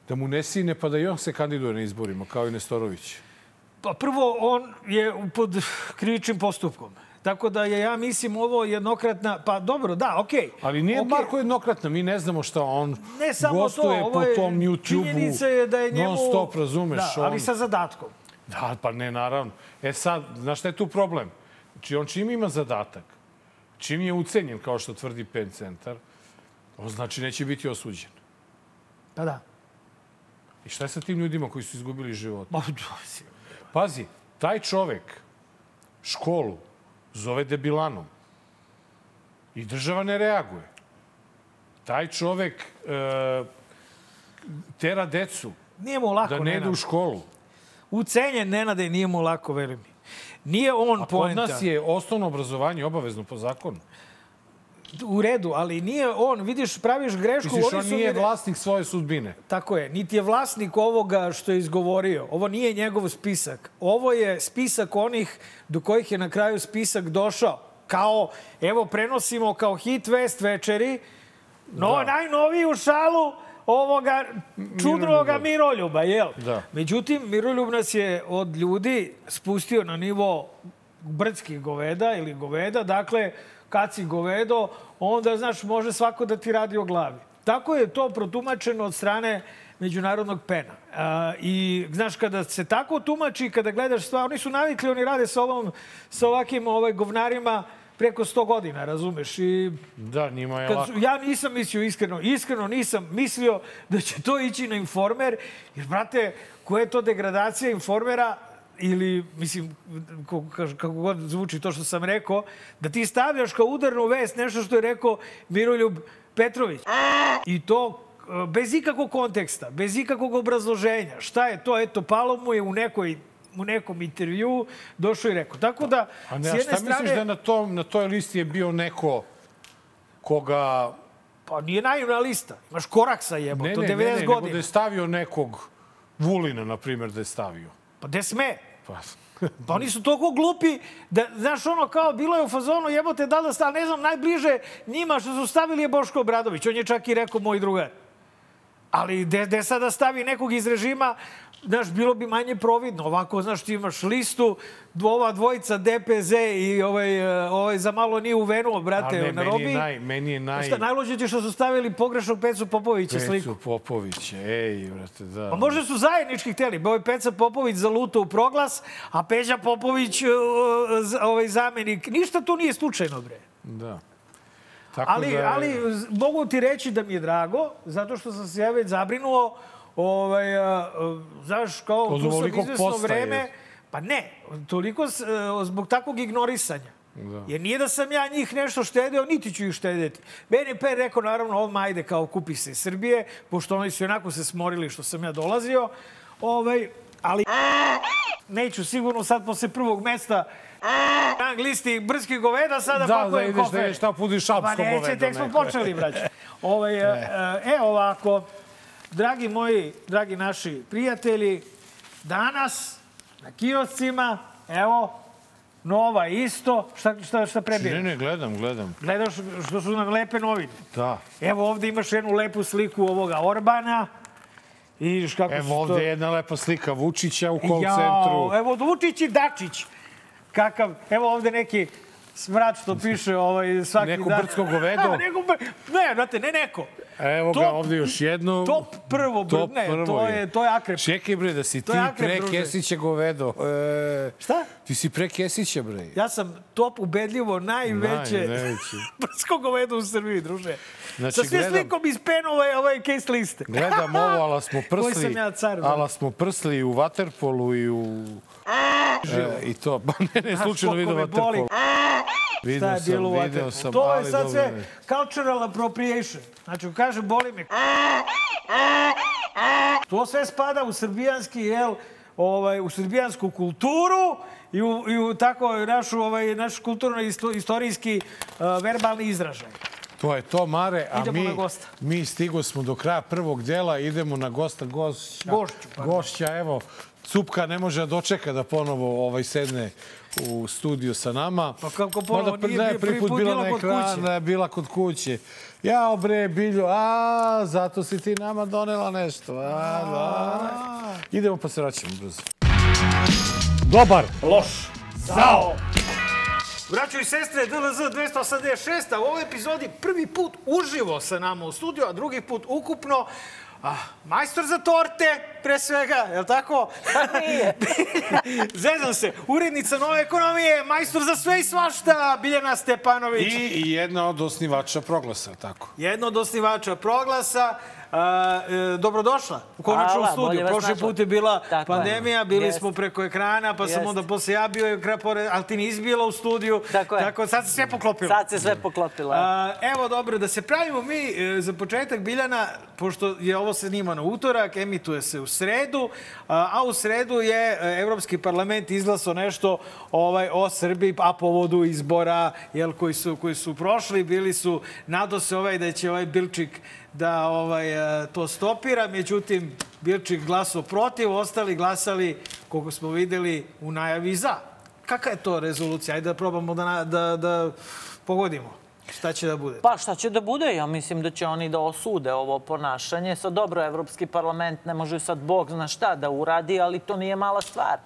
da mu ne sine pa da i on se kandiduje na izborima, kao i Nestorović. Pa prvo, on je pod krivičnim postupkom. Tako da je, ja mislim, ovo jednokratna... Pa dobro, da, okej. Ali nije Okej. Marko jednokratna, mi ne znamo šta on Ne samo to, gostuje ovo po je, tom činjenica YouTube-u je da je njemu... non stop, razumeš? Da, ali on... sa zadatkom. Da, pa ne, naravno. E sad, znaš šta je tu problem? Znači, on čim ima zadatak, čim je ucenjen, kao što tvrdi Pen Centar, on znači neće biti osuđen. Pa da. I šta je sa tim ljudima koji su izgubili život? Pazi, taj čovek školu zove debilanom i država ne reaguje. Taj čovek e, tera decu Nije mu lako, da ne Nenad. u školu. Ucenjen Nenade nije mu lako, veruj mi. Nije on A kod poenta. nas je osnovno obrazovanje obavezno po zakonu. U redu, ali nije on, vidiš, praviš grešku. Misliš, on nije vlasnik svoje sudbine. Tako je, niti je vlasnik ovoga što je izgovorio. Ovo nije njegov spisak. Ovo je spisak onih do kojih je na kraju spisak došao. Kao, evo, prenosimo kao hit vest večeri, no, Da. najnoviju šalu ovoga čudnoga Miroljuba, jel? Da. Međutim, Miroljub nas je od ljudi spustio na nivo brdskih goveda ili goveda. Dakle, kad si govedo, onda, znaš, može svako da ti radi o glavi. Tako je to protumačeno od strane međunarodnog pena. A, I, znaš, kada se tako tumači, kada gledaš stvar, oni su navikli, oni rade sa, ovom, sa ovakvim ovaj, govnarima preko 100 godina, razumeš? I Da, njima je kad lako. ja nisam mislio iskreno, iskreno nisam mislio da će to ići na informer, jer, brate, koja je to degradacija informera ili, mislim, kako, kako- god zvuči to što sam rekao, da ti stavljaš kao udarnu vest nešto što je rekao Miroljub Petrović. I to e, bez ikakvog konteksta, bez ikakvog obrazloženja. Šta je to? Eto, palo mu je u nekoj u nekom intervju došao i rekao. Tako da, A ne, s a jedne šta strane... misliš da na, tom, na toj listi je bio neko koga... Pa nije naivna lista. Imaš koraksa jebo, Ne, to ne, 90 ne, ne, nego godina. da je stavio nekog Vulina, na primjer, da je stavio. Pa gde sme? Pa, Pa oni su toliko glupi da, znaš, ono kao, bilo je u fazonu, jebote, da da stavili, ne znam, najbliže njima što su stavili je Boško Obradović. On je čak i rekao, moj drugar. Ali gde, gde sada stavi nekog iz režima, znaš, bilo bi manje providno. Ovako, znaš, ti imaš listu, ova dvojica DPZ i ovaj, e, ovaj za malo nije uvenuo, brate, ne, na meni robi. je naj... Meni je naj... Šta, najluđe ti što su stavili pogrešnog Pecu Popovića sliku. Pecu Popovića, ej, brate, da. Pa možda su zajednički hteli. Bo je Peca Popović zalutao u proglas, a Peđa Popović, uh, z- ovaj zamenik. Ništa tu nije slučajno, bre. Da. Tako Ali, da je- ali mogu ti reći da mi je drago, zato što sam se ja već zabrinuo, ovaj, a, znaš, kao Od tu sam izvesno vreme, je. pa ne, toliko e, zbog takvog ignorisanja. Da. Jer nije da sam ja njih nešto štedeo, niti ću ih štedeti. BNP je rekao, naravno, odmah ajde kao kupi se iz Srbije, pošto oni su onako se smorili što sam ja dolazio. Ovaj, ali neću sigurno sad posle prvog mesta rang listi brskih goveda sada Da, da pakujem ideš da ideš šta pudiš šapsko Pa neće, govedo tek smo počeli, braće. Ovaj, e, e, ovako, dragi moji, dragi naši prijatelji, danas na kioscima, evo, nova isto, šta, šta, šta Ne, prebije? ne, gledam, gledam. Gledaš što su nam lepe novine. Da. Evo ovde imaš jednu lepu sliku ovoga Orbana. I vidiš kako Evo to... ovde je jedna lepa slika Vučića u call centru. Evo Vučić i Dačić. Kakav, evo ovde neki smrač što piše ovaj, svaki Neko dan. brdsko govedo? neko, br- ne, znate, ne neko. Evo ga Top- ovde još jedno. Top prvo, br- Top ne, prvo to je, to je akrep. Čekaj bre, da si To ti je akrep, pre. Kesića govedo. E, Šta? ti si pre Kesića bre. Ja sam top ubedljivo najveće Naj, najveći. brsko govedo u Srbiji, druže. Znači, Sa sve slikom iz penove ovaj case liste. Gledam ovo, ala smo Koji prsli. sam ja car, da. ala smo prsli i u Waterpolu i u... E, I to, pa ne, ne, slučajno vidio. Waterpolu. Šta je bilo u video sam, To je ali sad dobro sve cultural appropriation. Znači, kaže, boli me. To sve spada u srbijanski, jel, ovaj, u srbijansku kulturu i u, i u tako našu, ovaj, naš kulturno isto, istorijski uh, verbalni izražaj. To je to, Mare, a Idemo mi, na gosta. mi stigo smo do kraja prvog dela, idemo na gosta, gošća. Gošću, pardon. Gošća, evo, Cupka ne može da dočeka da ponovo ovaj sedne u studiju sa nama. Pa kako ponovo? Mada, Nije ne, prvi put bila na kod ekranu, kuće. ne, bila kod kuće. Ja, bre, Biljo, a, zato si ti nama donela nešto. A, da. Idemo pa se vraćamo brzo. Dobar. Loš. Zao. Braćo i sestre, DLZ 286, a u ovoj epizodi prvi put uživo sa nama u studiju, a drugi put ukupno Ah, majstor za torte, pre svega, je li tako? Nije. Zezam se. Urednica nove ekonomije, majstor za sve i svašta, Biljana Stepanović. I, I jedna od osnivača proglasa, tako. Jedno od osnivača proglasa. A, e, dobrodošla u konačnom Hvala, studiju. Prošli put je bila Tako je. pandemija, bili Jest. smo preko ekrana, pa sam Jest. onda posle ja bio ekran pored, ali ti nisi bila u studiju. Tako je. Tako, sad se sve poklopilo. Sad se sve poklopilo. A, evo dobro, da se pravimo mi e, za početak Biljana, pošto je ovo se snima na utorak, emituje se u sredu, a, a u sredu je e, Evropski parlament izglasao nešto ovaj, o Srbiji, a povodu izbora jel, koji, su, koji su prošli, bili su, nado se ovaj da će ovaj Bilčik da ovaj, e, to stopira, međutim, Bilčik glasao protiv, ostali glasali, koliko smo videli, u najavi za. Kakva je to rezolucija? Ajde da probamo da, da, da pogodimo. Šta će da bude? Pa šta će da bude? Ja mislim da će oni da osude ovo ponašanje. Sad dobro, Evropski parlament ne može sad Bog zna šta da uradi, ali to nije mala stvar.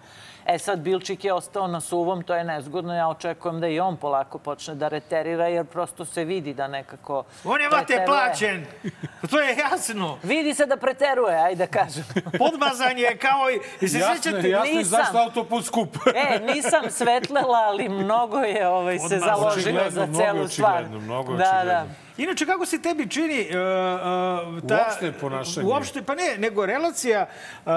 E sad, Bilčik je ostao na suvom, to je nezgodno. Ja očekujem da i on polako počne da reterira, jer prosto se vidi da nekako On je vate plaćen. To je jasno. Vidi se da preteruje, ajde da kažem. Podmazan je kao i... Se Jasno sjećate? je, jasno je nisam. zašto autoput skup. E, nisam svetlela, ali mnogo je ovaj, se očigledno, za mnogo celu stvar. očigledno, mnogo da, očigledno. da. Inače, kako se tebi čini... Uh, uh, ta, Uopšte ponašanje. Uopšte, pa ne, nego relacija, uh,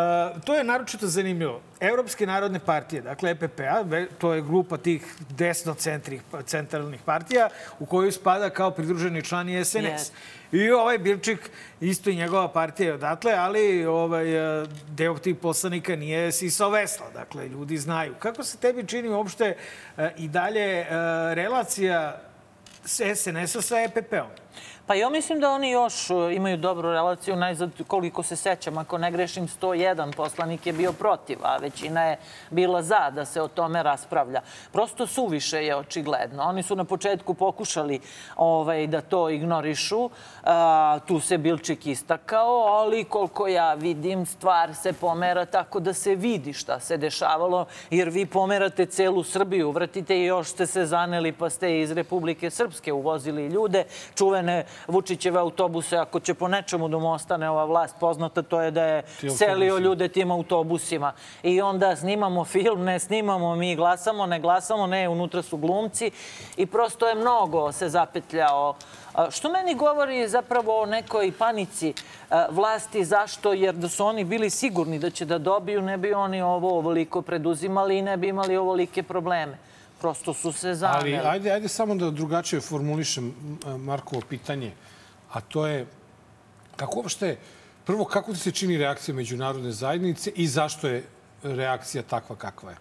to je naročito zanimljivo. Evropske narodne partije, dakle EPP-a, to je grupa tih desno-centrih, centralnih partija, u koju spada kao pridruženi član i SNS. Jest. I ovaj Bilčik, isto i njegova partija je odatle, ali ovaj, deo tih poslanika nije sisao vesla. Dakle, ljudi znaju. Kako se tebi čini uopšte i dalje eh, relacija s SNS-a sa EPP-om? Pa ja mislim da oni još uh, imaju dobru relaciju. Najzad, koliko se sećam, ako ne grešim, 101 poslanik je bio protiv, a većina je bila za da se o tome raspravlja. Prosto suviše je očigledno. Oni su na početku pokušali ovaj, da to ignorišu. A, tu se Bilčik istakao, ali koliko ja vidim, stvar se pomera tako da se vidi šta se dešavalo, jer vi pomerate celu Srbiju, vrtite i još ste se zaneli pa ste iz Republike Srpske uvozili ljude, čuvene Vučićeve autobuse, ako će po nečemu da mu ostane ova vlast poznata, to je da je selio ljude tim autobusima. I onda snimamo film, ne snimamo, mi glasamo, ne glasamo, ne, unutra su glumci i prosto je mnogo se zapetljao Što meni govori zapravo o nekoj panici vlasti, zašto? Jer da su oni bili sigurni da će da dobiju, ne bi oni ovo ovoliko preduzimali i ne bi imali ovolike probleme. Prosto su se zaneli. Ali ajde, ajde samo da drugačije formulišem Markovo pitanje, a to je kako uopšte, prvo kako ti se čini reakcija međunarodne zajednice i zašto je reakcija takva kakva je?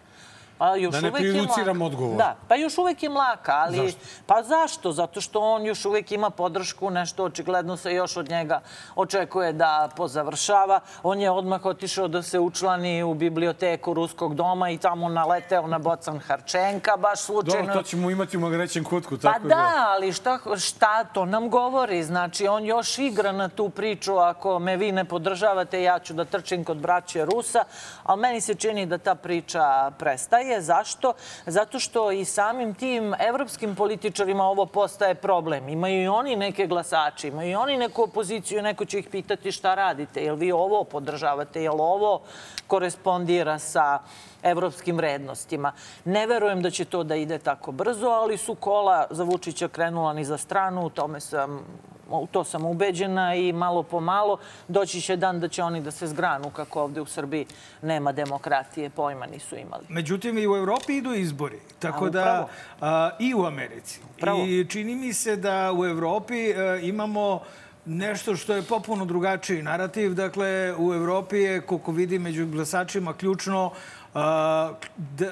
Pa još Da ne prejudiciram odgovor. Da, pa još uvek je mlaka, ali... Zašto? Pa zašto? Zato što on još uvek ima podršku, nešto očigledno se još od njega očekuje da pozavršava. On je odmah otišao da se učlani u biblioteku Ruskog doma i tamo naleteo na Bocan Harčenka, baš slučajno. Dobro, to ćemo imati u Magrećem kutku, Pa tako da, ali šta, šta to nam govori? Znači, on još igra na tu priču, ako me vi ne podržavate, ja ću da trčim kod braće Rusa, ali meni se čini da ta priča prestaje. Zašto? Zato što i samim tim evropskim političarima ovo postaje problem. Imaju i oni neke glasače, imaju i oni neku opoziciju, neko će ih pitati šta radite, jel vi ovo podržavate, jel ovo korespondira sa evropskim vrednostima. Ne verujem da će to da ide tako brzo, ali su kola za Vučića krenula ni za stranu, u tome sam u to sam ubeđena i malo po malo doći će dan da će oni da se zgranu kako ovde u Srbiji nema demokratije, pojma nisu imali. Međutim, i u Evropi idu izbori. Tako A, da, a, i u Americi. Upravo. I čini mi se da u Evropi a, imamo nešto što je popuno drugačiji narativ. Dakle, u Evropi je, koliko vidim, među glasačima ključno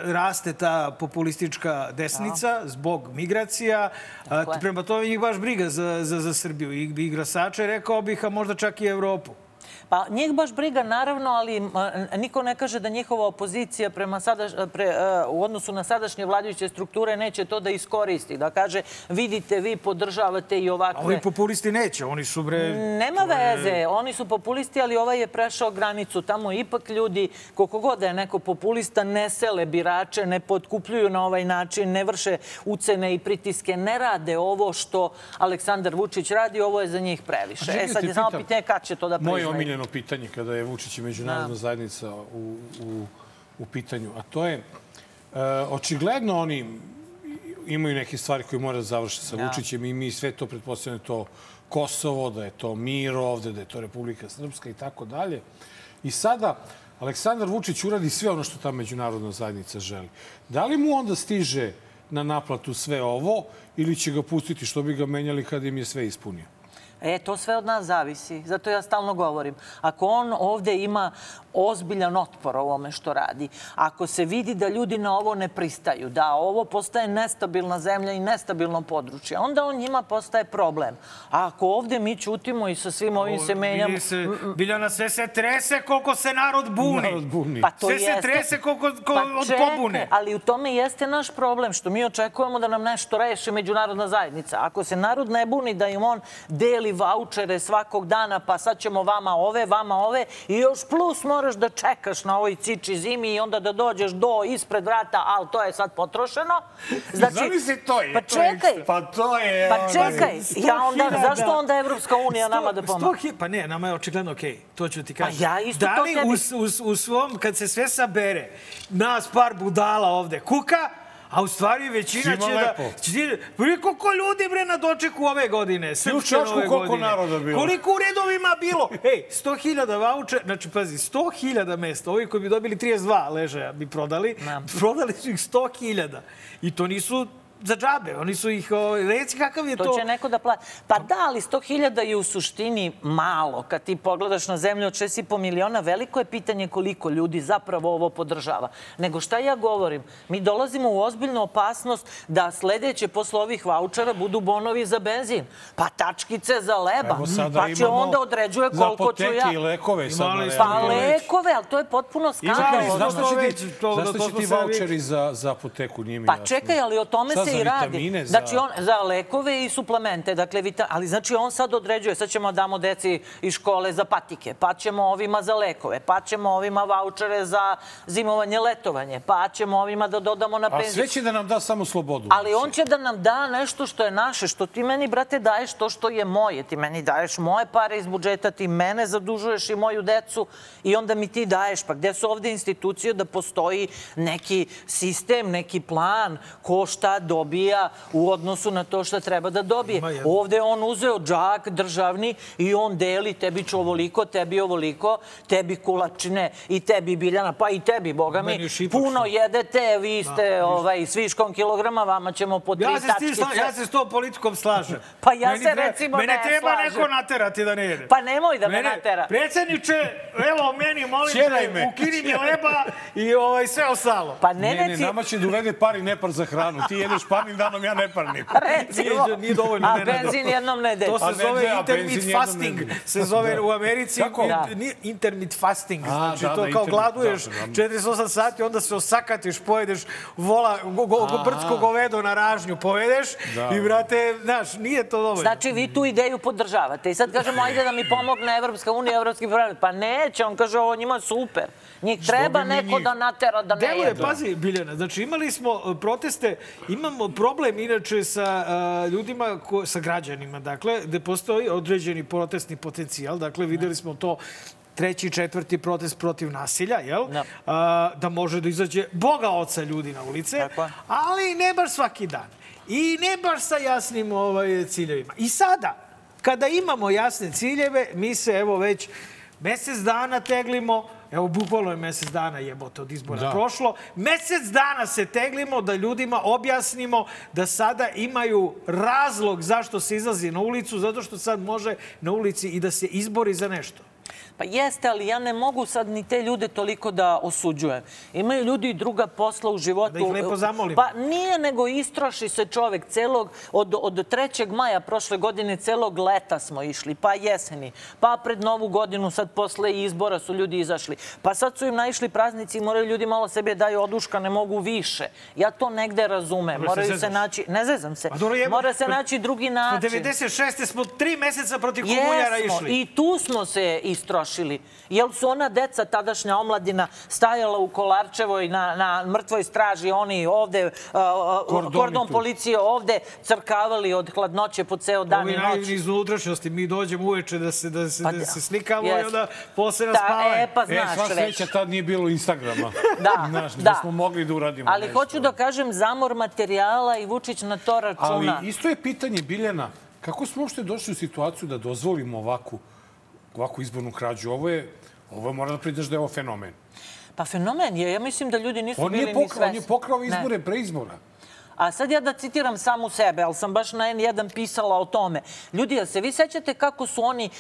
raste ta populistička desnica zbog migracija. Prema tome njih baš briga za, za, za Srbiju. I, i glasače, rekao bih, a možda čak i Evropu. Pa njih baš briga, naravno, ali niko ne kaže da njihova opozicija prema sadaš, pre, e, u odnosu na sadašnje vladajuće strukture neće to da iskoristi. Da kaže, vidite, vi podržavate i A ovakve... ovi populisti neće, oni su bre... Nema veze, oni su populisti, ali ovaj je prešao granicu. Tamo ipak ljudi, koliko god da je neko populista, ne sele birače, ne potkupljuju na ovaj način, ne vrše ucene i pritiske, ne rade ovo što Aleksandar Vučić radi, ovo je za njih previše. E sad je samo pitanje kada će to da Moje priznaju. Omiljeno pitanje kada je Vučić i međunarodna Da. zajednica u, u, u pitanju, a to je, e, očigledno oni imaju neke stvari koje mora da završe sa Da. Vučićem i mi sve to pretpostavljamo da to Kosovo, da je to mir ovde, da je to Republika Srpska i tako dalje. I sada Aleksandar Vučić uradi sve ono što ta međunarodna zajednica želi. Da li mu onda stiže na naplatu sve ovo ili će ga pustiti što bi ga menjali kada im je sve ispunio? E, to sve od nas zavisi. Zato ja stalno govorim. Ako on ovde ima ozbiljan otpor ovome što radi, ako se vidi da ljudi na ovo ne pristaju, da ovo postaje nestabilna zemlja i nestabilno područje, onda on njima postaje problem. A ako ovde mi ćutimo i sa svim ovim se menjamo... Se, Biljana, sve se trese koliko se narod buni. Narod buni. Pa to sve se jeste. trese koliko ko, od čekaj, pobune. ali u tome jeste naš problem, što mi očekujemo da nam nešto reši međunarodna zajednica. Ako se narod ne buni da im on deli vaučere svakog dana, pa sad ćemo vama ove, vama ove, i još plus moraš da čekaš na ovoj ciči zimi i onda da dođeš do ispred vrata, ali to je sad potrošeno. Znači, Zamisli to je. Pa to čekaj. Pa to je... Pa čekaj, ja onda, 100.000 zašto onda Evropska unija nama da pomaže? Pa ne, nama je očigledno okej. To ću ti kažem. ja isto da to li tebi- u, u, u svom, kad se sve sabere, nas par budala ovde kuka, a u stvari većina Svima će lepo. da... Će, koliko ljudi bre na dočeku ove godine? Srpske Čačku nove koliko godine. naroda bilo? Koliko u redovima bilo? Ej, 100.000 vaučer, znači pazi, 100.000 mesta. Ovi koji bi dobili 32 ležaja bi prodali. Da. Prodali su ih 100.000. I to nisu za džabe. Oni su ih, o, reci kakav je to... To će neko da plati. Pa da, ali 100.000 je u suštini malo. Kad ti pogledaš na zemlju od 6,5 miliona, veliko je pitanje koliko ljudi zapravo ovo podržava. Nego šta ja govorim? Mi dolazimo u ozbiljnu opasnost da sledeće posle ovih vaučera budu bonovi za benzin. Pa tačkice za leba. Pa će onda određuje koliko ću apoteke ja. i lekove sad Pa lekove, ali to je potpuno skandalozno. znaš to šta će ti, voucheri za, za apoteku, nije mi Pa jasno. čekaj, ali o tome se i radi. za- Znači, on za lekove i suplemente, dakle, vita... ali znači on sad određuje, sad ćemo damo deci iz škole za patike, pa ćemo ovima za lekove, pa ćemo ovima vaučere za zimovanje, letovanje, pa ćemo ovima da dodamo na A penziju. sve će da nam da samo slobodu. Ali on će da nam da nešto što je naše, što ti meni, brate, daješ to što je moje. Ti meni daješ moje pare iz budžeta, ti mene zadužuješ i moju decu i onda mi ti daješ. Pa gde su ovde institucije da postoji neki sistem, neki plan, ko šta dobija u odnosu na to šta treba da dobije. Ovde je on uzeo džak državni i on deli tebi ću ovoliko, tebi ovoliko, tebi kulačine i tebi biljana, pa i tebi, boga mi, puno što- jedete, vi ste ovaj, s viškom kilograma, vama ćemo po tri Ja se, s tim tačkice. sla, ja se s tom politikom slažem. Pa ja Meni se treba- recimo Mene ne treba slažem. neko naterati da ne jede. Pa nemoj da me natera. Predsjedniče, evo meni, molim te, me. ukini mi leba i ovaj, sve ostalo. Pa ne, Ne, ne, nama će da uvede par i nepar za hranu. Ti jedeš parnim danom, ja neparnim. recimo. Nije, nije dovoljno. A benzin jednom nedelj. To se A ne, zove ne, a intermit benzin jednom fasting. Se zove u Americi Kako? Da. Nije intermit fasting. A, Znači da, to da, kao gladuješ da, da. 48 sati, onda se osakatiš, pojedeš vola, go, go, go, brdsko govedo na ražnju povedeš Da. i, brate, znaš, nije to dovoljno. Znači, vi tu ideju podržavate. I sad kažemo, ajde da mi pomogne Evropska unija, Evropski parlament. Pa neće, on kaže, ovo njima super. Njih treba neko njih? da natera da ne Deluje, pazi, Biljana, znači imali smo uh, proteste, imamo problem inače sa uh, ljudima, ko, sa građanima, dakle, gde postoji određeni protestni potencijal, dakle, videli smo to treći, četvrti protest protiv nasilja, jel? Da. A, da može da izađe Boga oca ljudi na ulice, Tako ali ne baš svaki dan. I ne baš sa jasnim ovaj, ciljevima. I sada, kada imamo jasne ciljeve, mi se evo već mesec dana teglimo, evo bukvalno je mesec dana jebote od izbora Da. prošlo, mesec dana se teglimo da ljudima objasnimo da sada imaju razlog zašto se izlazi na ulicu, zato što sad može na ulici i da se izbori za nešto. Pa jeste, ali ja ne mogu sad ni te ljude toliko da osuđujem. Imaju ljudi i druga posla u životu. Da ih lepo zamolimo. Pa nije, nego istroši se čovek celog, od, od 3. maja prošle godine, celog leta smo išli, pa jeseni, pa pred novu godinu, sad posle izbora su ljudi izašli. Pa sad su im naišli praznici i moraju ljudi malo sebe daju oduška, ne mogu više. Ja to negde razumem. Dobro, se Moraju se zezaš. naći, ne zezam se, Pa dobro, jebo- mora se naći drugi način. 96. smo tri meseca protiv komunjara išli. i tu smo se istrošili. Jel su ona deca, tadašnja omladina, stajala u Kolarčevoj na, na mrtvoj straži, oni ovde, uh, Kordoni kordon policije ovde, crkavali od hladnoće po ceo dan Ovi i naivni noć. iz unutrašnjosti, mi dođemo uveče da se, da se, Pa da da. se slikamo i Jeste. onda posle nas Da, spavaju. e, pa E, znaš sva već. sreća tad nije bilo Instagrama. Da, Znaš, da. da. smo mogli da uradimo Ali nešto. hoću da kažem zamor materijala i Vučić na to računa. Ali isto je pitanje, Biljana, kako smo uopšte došli u situaciju da dozvolimo ovakvu, ovakvu izbornu krađu? Ovo je, ovo mora da pridaš da je ovo fenomen. Pa fenomen je, ja mislim da ljudi nisu On bili je, ni pokrao, on svesni. je pokrao Ne. izbore pre izbora. A sad ja da citiram samu sebe, ali sam baš na N1 pisala o tome. Ljudi, jel se vi sećate kako su oni,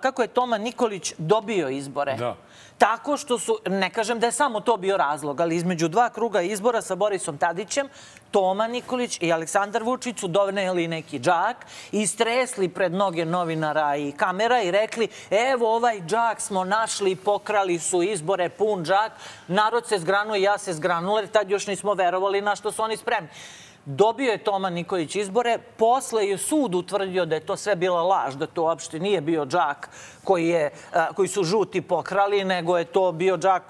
kako je Toma Nikolić dobio izbore? Da. Tako što su, ne kažem da je samo to bio razlog, ali između dva kruga izbora sa Borisom Tadićem, Toma Nikolić i Aleksandar Vučić su doneli neki džak i stresli pred noge novinara i kamera i rekli evo ovaj džak smo našli, pokrali su izbore, pun džak, narod se zgranuo i ja se zgranula jer tad još nismo verovali na što su oni spremni. Dobio je Toma Nikolić izbore, posle je sud utvrdio da je to sve bila laž, da to uopšte nije bio džak koji, je, koji su žuti pokrali, nego je to bio džak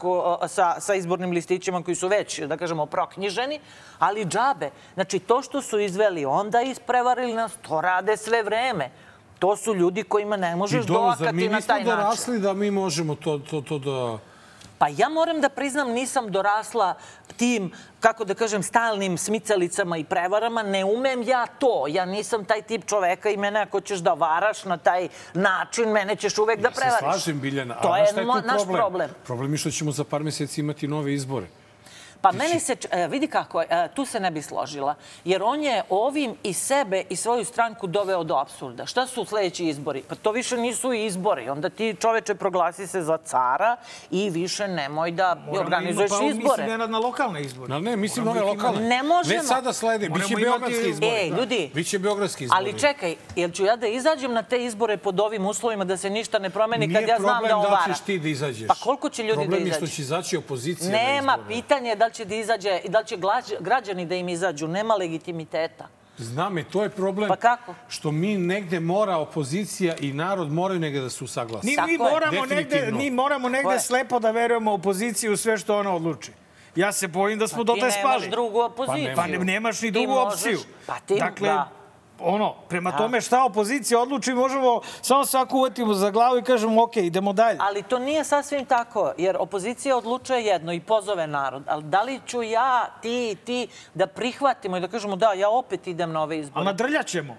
sa, sa izbornim listićima koji su već, da kažemo, proknjiženi, ali džabe. Znači, to što su izveli onda isprevarili nas, to rade sve vreme. To su ljudi kojima ne možeš mi na nismo taj način. dorasli da mi možemo to, to, to da... Pa ja moram da priznam, nisam dorasla tim, kako da kažem, stalnim smicalicama i prevarama. Ne umem ja to. Ja nisam taj tip čoveka i mene ako ćeš da varaš na taj način, mene ćeš uvek da Ja se prevariš. slažem, Biljana. To je je naš problem? problem. Problem je što ćemo za par meseci imati nove izbore. Pa meni se, e, vidi kako je, e, tu se ne bi složila. Jer on je ovim i sebe i svoju stranku doveo do apsurda. Šta su sledeći izbori? Pa to više nisu izbori. Onda ti čoveče proglasi se za cara i više nemoj da organizuješ pa, izbore. Mislim, Nenad, na lokalne izbore. No, ne, mislim Moramo imati. lokalne. Ne možemo. Već sada slede. Moramo Biće beogradski izbori. Ej, ljudi. Biće beogradski izbori. Ali čekaj, jel ću ja da izađem na te izbore pod ovim uslovima da se ništa ne promeni Nije kad ja znam problem da on da vara? ćeš ti da izađeš. Pa koliko će ljudi problem da je što izađe? će izaći opozicija Nema, na izbore. pitanje je da li će da izađe i da li će građani da im izađu. Nema legitimiteta. Znam je, to je problem. Pa kako? Što mi negde mora opozicija i narod moraju negde da se usaglasi. Ni, mi, moramo negde, mi moramo negde slepo da verujemo opoziciji u sve što ona odluči. Ja se bojim da smo Ti dotle nemaš spali. drugu opoziciju. Pa ne, nemaš ni Ti drugu opciju. Pa ti, dakle, da. Ono, prema Da. tome šta opozicija odluči, možemo samo svako uvetimo za glavu i kažemo ok, idemo dalje. Ali to nije sasvim tako, jer opozicija odlučuje jedno i pozove narod. Ali da li ću ja, ti, ti, da prihvatimo i da kažemo da, ja opet idem na ove A izbore? nadrljat ćemo.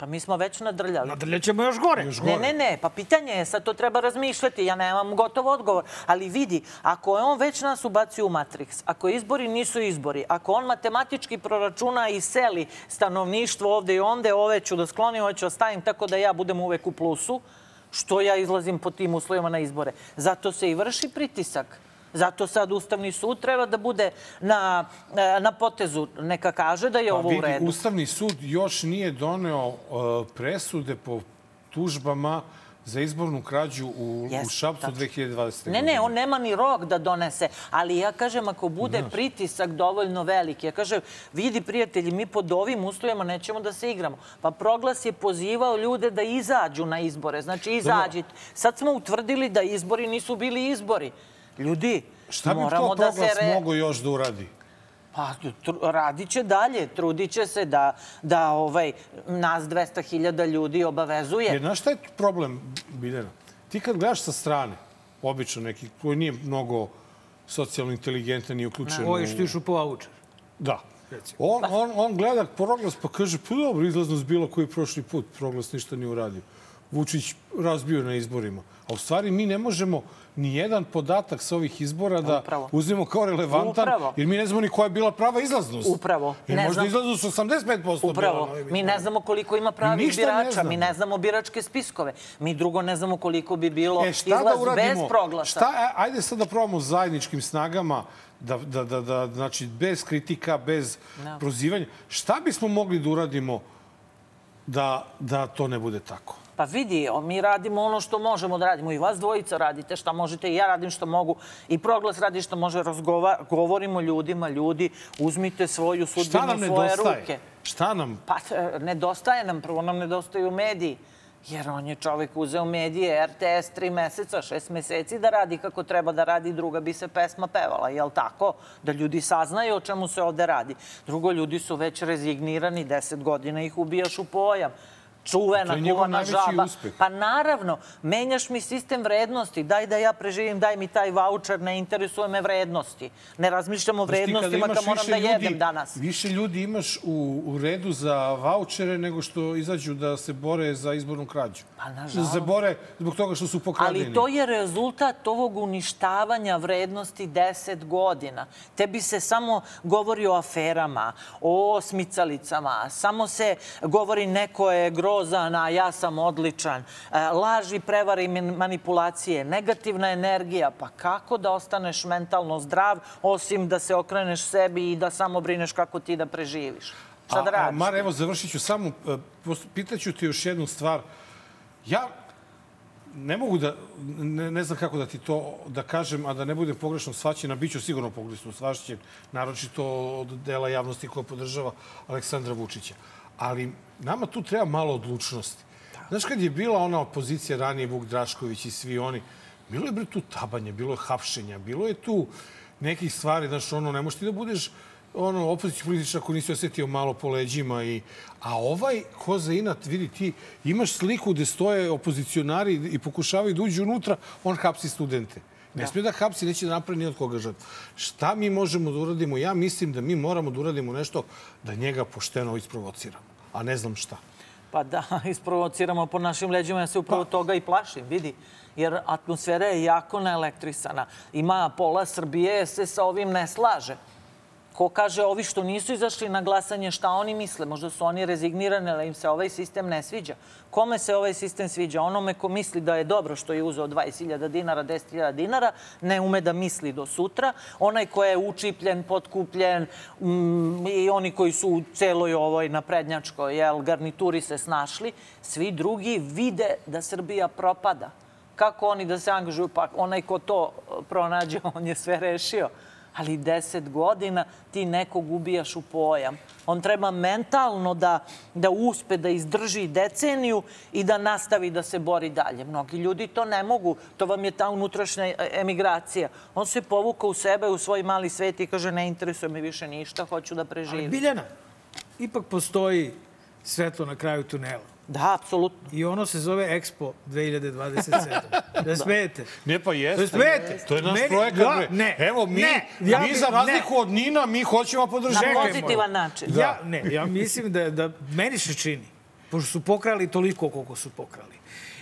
Pa mi smo već nadrljali. Nadrljat ćemo još gore. Još Ne, gore. ne, ne, pa pitanje je, sad to treba razmišljati, ja nemam gotov odgovor, ali vidi, ako je on već nas ubacio u Matrix, ako izbori nisu izbori, ako on matematički proračuna i seli stanovništvo ovde i onde, ove ću da sklonim, ove ću da stavim tako da ja budem uvek u plusu, što ja izlazim po tim uslovima na izbore. Zato se i vrši pritisak. Zato sad Ustavni sud treba da bude na, na potezu. Neka kaže da je Pa ovo u vidi, redu. Ustavni sud još nije doneo uh, presude po tužbama za izbornu krađu u, u Jeste, Šapcu tačno. 2020. Ne, ne, on nema ni rok da donese, ali ja kažem ako bude pritisak dovoljno veliki, ja kažem vidi prijatelji, mi pod ovim uslovima nećemo da se igramo. Pa proglas je pozivao ljude da izađu na izbore, znači izađite. Sad smo utvrdili da izbori nisu bili izbori. Ljudi, Šta bi moramo to da proglas se... re- mogo još da uradi? Pa, radit će dalje, trudit će se da, da ovaj, nas 200.000 ljudi obavezuje. Jer znaš šta je problem, Biljana? Ti kad gledaš sa strane, obično neki koji nije mnogo socijalno inteligentan i uključen Ovi u... što išu po voucher. Da. On, on, on gleda proglas pa kaže, pa dobro, izlaznost bilo koji prošli put, proglas ništa nije uradio. Vučić razbio na izborima. A u stvari mi ne možemo ni jedan podatak sa ovih izbora da Upravo. uzmemo kao relevantan, Upravo. jer mi ne znamo ni koja je bila prava izlaznost. Upravo. Jer Ne možda znam. izlaznost 85% bila Upravo. na ovim Mi ne znamo koliko ima pravih Ništa ne birača. znamo. Mi ne znamo biračke spiskove. Mi drugo ne znamo koliko bi bilo E, da izlaz uradimo? bez proglasa. Šta, a- ajde sad da probamo zajedničkim snagama, da, da, da, da, znači, bez kritika, bez Da. prozivanja. Šta bismo mogli da uradimo da, da to ne bude tako? Pa vidi, mi radimo ono što možemo da radimo. I vas dvojica radite šta možete i ja radim što mogu. I proglas radi što može. Razgova, govorimo ljudima, ljudi, uzmite svoju sudbinu u svoje nedostaje? ruke. Šta nam? Pa nedostaje nam, prvo nam nedostaju mediji. Jer on je čovek uzeo medije, RTS, tri meseca, šest meseci da radi kako treba da radi, druga bi se pesma pevala, jel tako? Da ljudi saznaju o čemu se ovde radi. Drugo, ljudi su već rezignirani, deset godina ih ubijaš u pojam. Čuvena, kuvana žaba. uspeh. Pa naravno, menjaš mi sistem vrednosti, daj da ja preživim, daj mi taj voucher, ne interesuje me vrednosti. Ne razmišljam o vrednostima kad moram da ljudi- jedem danas. Više ljudi imaš u, u redu za vaučere nego što izađu da se bore za izbornu krađu. Pa, Da nažalost. se bore zbog toga što su pokradeni. Ali to je rezultat ovog uništavanja vrednosti 10 godina. Tebi se samo govori o aferama, o smicalicama, samo se govori neko je grozan, a ja sam odličan. E, Laži, prevare i man- manipulacije, negativna energija. Pa kako da ostaneš mentalno zdrav, osim da se okreneš sebi i da samo brineš kako ti da preživiš? Šta da radiš? Mar, evo, završit ću samo. e, Pitaću te još jednu stvar. Ja ne mogu da, ne, ne znam kako da ti to da kažem, a da ne budem pogrešno svaćen, a bit ću sigurno pogrešno svaćen, naročito od dela javnosti koja podržava Aleksandra Vučića. Ali nama tu treba malo odlučnosti. Znaš, kad je bila ona opozicija ranije, Vuk Drašković i svi oni, bilo je bre tu tabanje, bilo je hapšenja, bilo je tu nekih stvari, znaš, ono, ne možeš ti da budeš ono, opozicijski političar ako nisi osetio malo po leđima. I, a ovaj, ko za inat, vidi ti, imaš sliku gde stoje opozicionari i pokušavaju da uđu unutra, on hapsi studente. Ne smije da hapsi, neće da napravi ni od koga žrtvu. Šta mi možemo da uradimo? Ja mislim da mi moramo da uradimo nešto da njega pošteno isprovociramo. A ne znam šta. Pa da, isprovociramo po našim leđima, ja se upravo toga i plašim, vidi. Jer atmosfera je jako naelektrisana. Ima pola Srbije se sa ovim ne slaže. Ko kaže ovi što nisu izašli na glasanje, šta oni misle? Možda su oni rezignirani, ali im se ovaj sistem ne sviđa. Kome se ovaj sistem sviđa? Onome ko misli da je dobro što je uzeo 20.000 dinara, 10.000 dinara, ne ume da misli do sutra. Onaj ko je učipljen, potkupljen mm, i oni koji su u celoj ovoj naprednjačkoj jel, garnituri se snašli, svi drugi vide da Srbija propada. Kako oni da se angažuju? Pa onaj ko to pronađe, on je sve rešio ali deset godina ti nekog ubijaš u pojam. On treba mentalno da, da uspe da izdrži deceniju i da nastavi da se bori dalje. Mnogi ljudi to ne mogu. To vam je ta unutrašnja e, emigracija. On se povukao u sebe, u svoj mali svet i kaže ne interesuje me više ništa, hoću da Ali preživim. Biljana, ipak postoji svetlo na kraju tunela. Da, apsolutno. I ono se zove Expo 2027. Da smijete? Ne, pa jeste. Da smijete? To je naš Meni- projekat. da, bre. ne, Evo, mi, ne, ja mi bi- za ne. razliku od Nina, mi hoćemo podržati. Na pozitivan način. Ja, ne, ja mislim da, da meni se čini, pošto su pokrali toliko koliko su pokrali,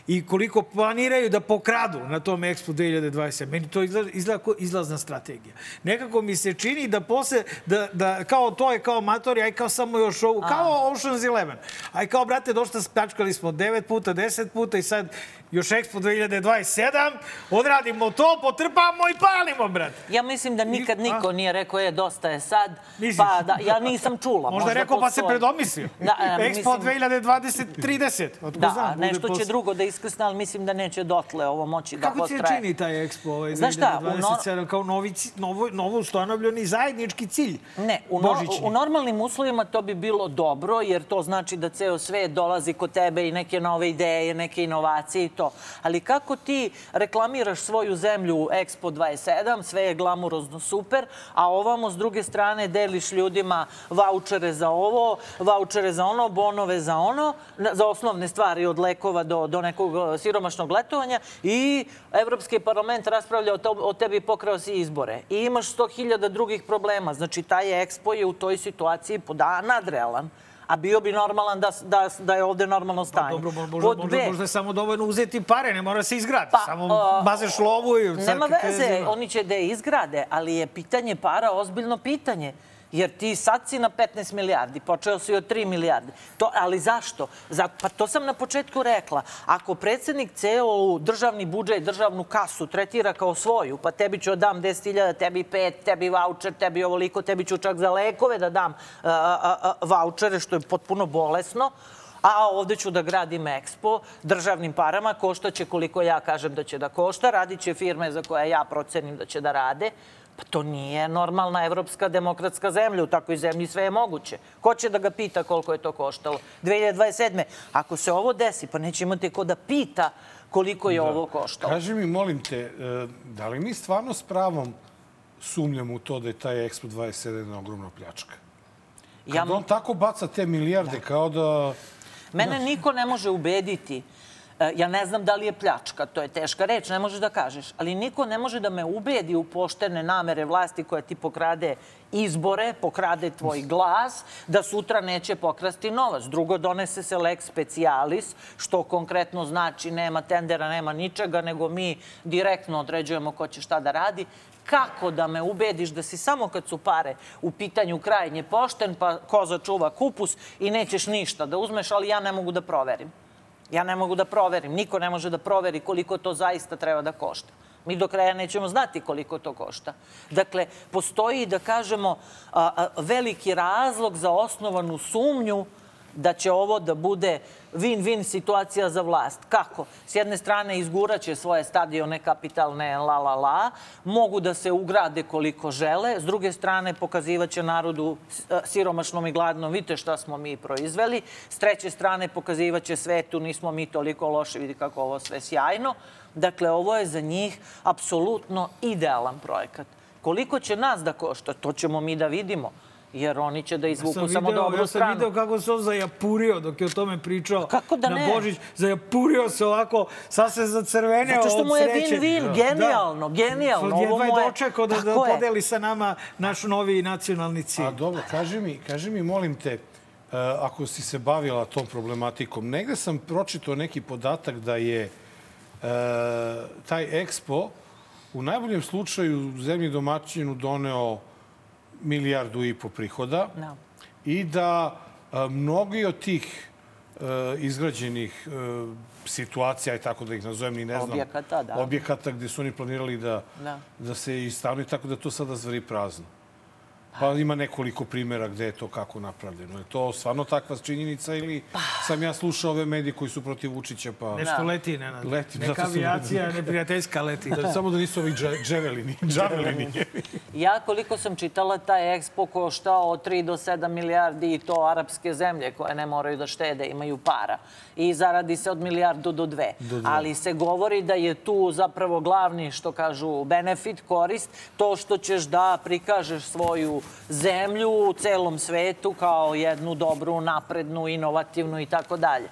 i koliko planiraju da pokradu na tom Expo 2020. Meni to izgleda, izgleda kao izlazna strategija. Nekako mi se čini da posle, da, da kao to je kao matori, aj kao samo još ovu, kao Ocean's Eleven. Aj kao, brate, došta spljačkali smo 9 puta, 10 puta i sad još Expo 2027, odradimo to, potrpamo i palimo, brate. Ja mislim da nikad niko a? nije rekao je dosta je sad. Misliš? Pa da, ja nisam čula. Možda je rekao pa se predomislio. Da, e, Expo mislim- 2020-30. Otko Da, znam, bude nešto će posle. Drugo da iskrsne, ali mislim da neće dotle ovo moći da Kako ti se čini taj Expo ovaj Znaš šta, u 2027 kao novi, novo, novo ustanovljeni zajednički cilj? Ne, u, no, u normalnim uslovima to bi bilo dobro, jer to znači da ceo svet dolazi kod tebe i neke nove ideje, neke inovacije i to. Ali kako ti reklamiraš svoju zemlju u Expo 27, sve je glamurozno super, a ovamo s druge strane deliš ljudima vaučere za ovo, vaučere za ono, bonove za ono, za osnovne stvari od lekova do, do nekog e, siromašnog letovanja i Evropski parlament raspravlja o, to, o tebi pokrao si izbore. I imaš 100.000 drugih problema. Znači, taj Expo je u toj situaciji poda nadrealan. A bio bi normalan da, da, da je ovde normalno stanje. Dobro, mo- možda, Pod možda, možda je samo dovoljno uzeti pare, ne mora se izgrati. Pa, samo a, bazeš lovu i... Nema veze, oni će da je izgrade, ali je pitanje para ozbiljno pitanje. Jer ti sad si na 15 milijardi, počeo si od 3 milijarde. To, ali zašto? Za, pa to sam na početku rekla. Ako predsednik ceo državni budžet, državnu kasu tretira kao svoju, pa tebi ću dam 10.000, tebi 5, tebi voucher, tebi ovoliko, tebi ću čak za lekove da dam a, a, a, vouchere, što je potpuno bolesno, a ovde ću da gradim ekspo državnim parama, koštaće koliko ja kažem da će da košta, radit će firme za koje ja procenim da će da rade. Pa to nije normalna evropska demokratska zemlja. U takvoj zemlji sve je moguće. Ko će da ga pita koliko je to koštalo? 2027. Ako se ovo desi, pa neće imati ko da pita koliko je ovo koštalo. Kaži mi, molim te, e, da li mi stvarno s pravom sumnjamo u to da je taj Expo 21 jedna ogromna pljačka? Ja, Kad on tako baca te milijarde kao da... Mene niko ne može ubediti. E, Ja ne znam da li je pljačka, to je teška reč, ne možeš da kažeš. Ali niko ne može da me ubedi u poštene namere vlasti koja ti pokrade izbore, pokrade tvoj glas, da sutra neće pokrasti novac. Drugo, donese se lex specialis, što konkretno znači nema tendera, nema ničega, nego mi direktno određujemo ko će šta da radi kako da me ubediš da si samo kad su pare u pitanju krajnje pošten, pa koza čuva kupus i nećeš ništa da uzmeš, ali ja ne mogu da proverim. Ja ne mogu da proverim. Niko ne može da proveri koliko to zaista treba da košta. Mi do kraja nećemo znati koliko to košta. Dakle, postoji, da kažemo, veliki razlog za osnovanu sumnju da će ovo da bude win-win situacija za vlast. Kako? S jedne strane izguraće svoje stadione kapitalne la la la, mogu da se ugrade koliko žele, s druge strane pokazivaće narodu e, siromašnom i gladnom, vidite šta smo mi proizveli, s treće strane pokazivaće svetu, nismo mi toliko loši, vidi kako ovo sve sjajno. Dakle, ovo je za njih apsolutno idealan projekat. Koliko će nas da košta, to ćemo mi da vidimo jer oni će da izvuku samo video, dobru ja sam stranu. video kako se on zajapurio dok je o tome pričao Kako da na ne? Božić. Zajapurio se ovako, sad se zacrveneo Zato što mu je win-win, genijalno, genijalno. Ovo Jedva je dočekao da, da podeli sa nama naš novi nacionalni cilj. A dobro, kaži mi, kaži mi, molim te, e, ako si se bavila tom problematikom, negde sam pročitao neki podatak da je e, taj Expo u najboljem slučaju zemlji domaćinu doneo milijardu i po prihoda Da. i da mnogi od tih izgrađenih situacija, i tako da ih nazovem, ni ne znam, Objekata, da. objekata gde su oni planirali da, Da. da se i stanuju, tako da to sada zveri prazno. Pa ima nekoliko primjera gde je to kako napravljeno. Je to stvarno takva činjenica ili sam ja slušao ove medije koji su protiv Vučića pa... Nešto leti, Nenad. Leti, Neka zato sam- avijacija neprijateljska leti. Da, samo da nisu ovi dže, dževelini, džavelini. Ja koliko sam čitala, taj ekspo koštao od 3 do 7 milijardi i to arapske zemlje koje ne moraju da štede, imaju para. I zaradi se od milijardu do dve. Ali se govori da je tu zapravo glavni, što kažu, benefit, korist, to što ćeš da prikažeš svoju zemlju u celom svetu kao jednu dobru, naprednu, inovativnu i tako dalje.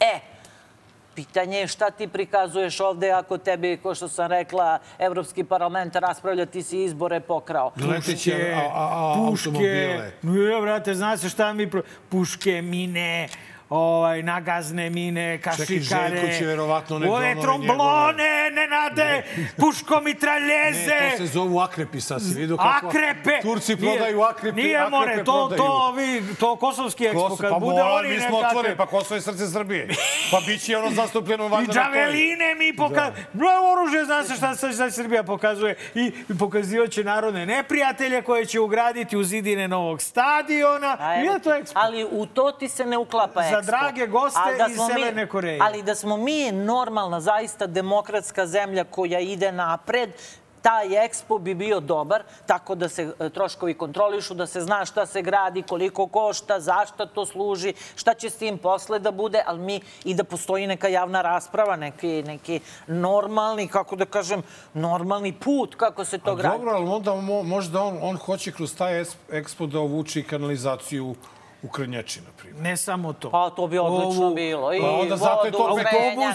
E, Pitanje je šta ti prikazuješ ovde ako tebi, ko što sam rekla, Evropski parlament raspravlja, ti si izbore pokrao. Leteće puške. automobile. Ne, brate, zna se šta mi... Pro... Puške, mine, ovaj, nagazne mine, kašikare. Željko će verovatno one Ove tromblone, ne nade, puško mitraljeze. Ne, to se zovu akrepi sad. Si vidio kako Akrepe! Turci prodaju akrepe. Nije, akrepe more, to, prodaju. to, ovi, to kosovski ekspo, Kosovo, kad pa bude mora, oni mi smo otvoreni, pa Kosovo je srce Srbije. Pa bit će ono zastupljeno I valjda na toj. džaveline mi pokazuje. Da. oružje, zna se šta sad Srbija pokazuje. I pokazivaće narodne neprijatelje koje će ugraditi u zidine novog stadiona. A I evo je to ekspo. Ali u to ti se ne uklapa Za Expo. drage goste da iz Severne Koreje. Ali da smo mi normalna, zaista demokratska zemlja koja ide napred, taj ekspo bi bio dobar, tako da se e, troškovi kontrolišu, da se zna šta se gradi, koliko košta, zašta to služi, šta će s tim posle da bude, ali mi i da postoji neka javna rasprava, neki, neki normalni, kako da kažem, normalni put kako se to A gradi. Dobro, ali onda mo, možda on, on hoće kroz taj ekspo da uvuče i kanalizaciju u Krnjači, na primjer. Ne samo to. Pa to bi odlično Ovu- bilo. I Pa onda zato je to autobusku,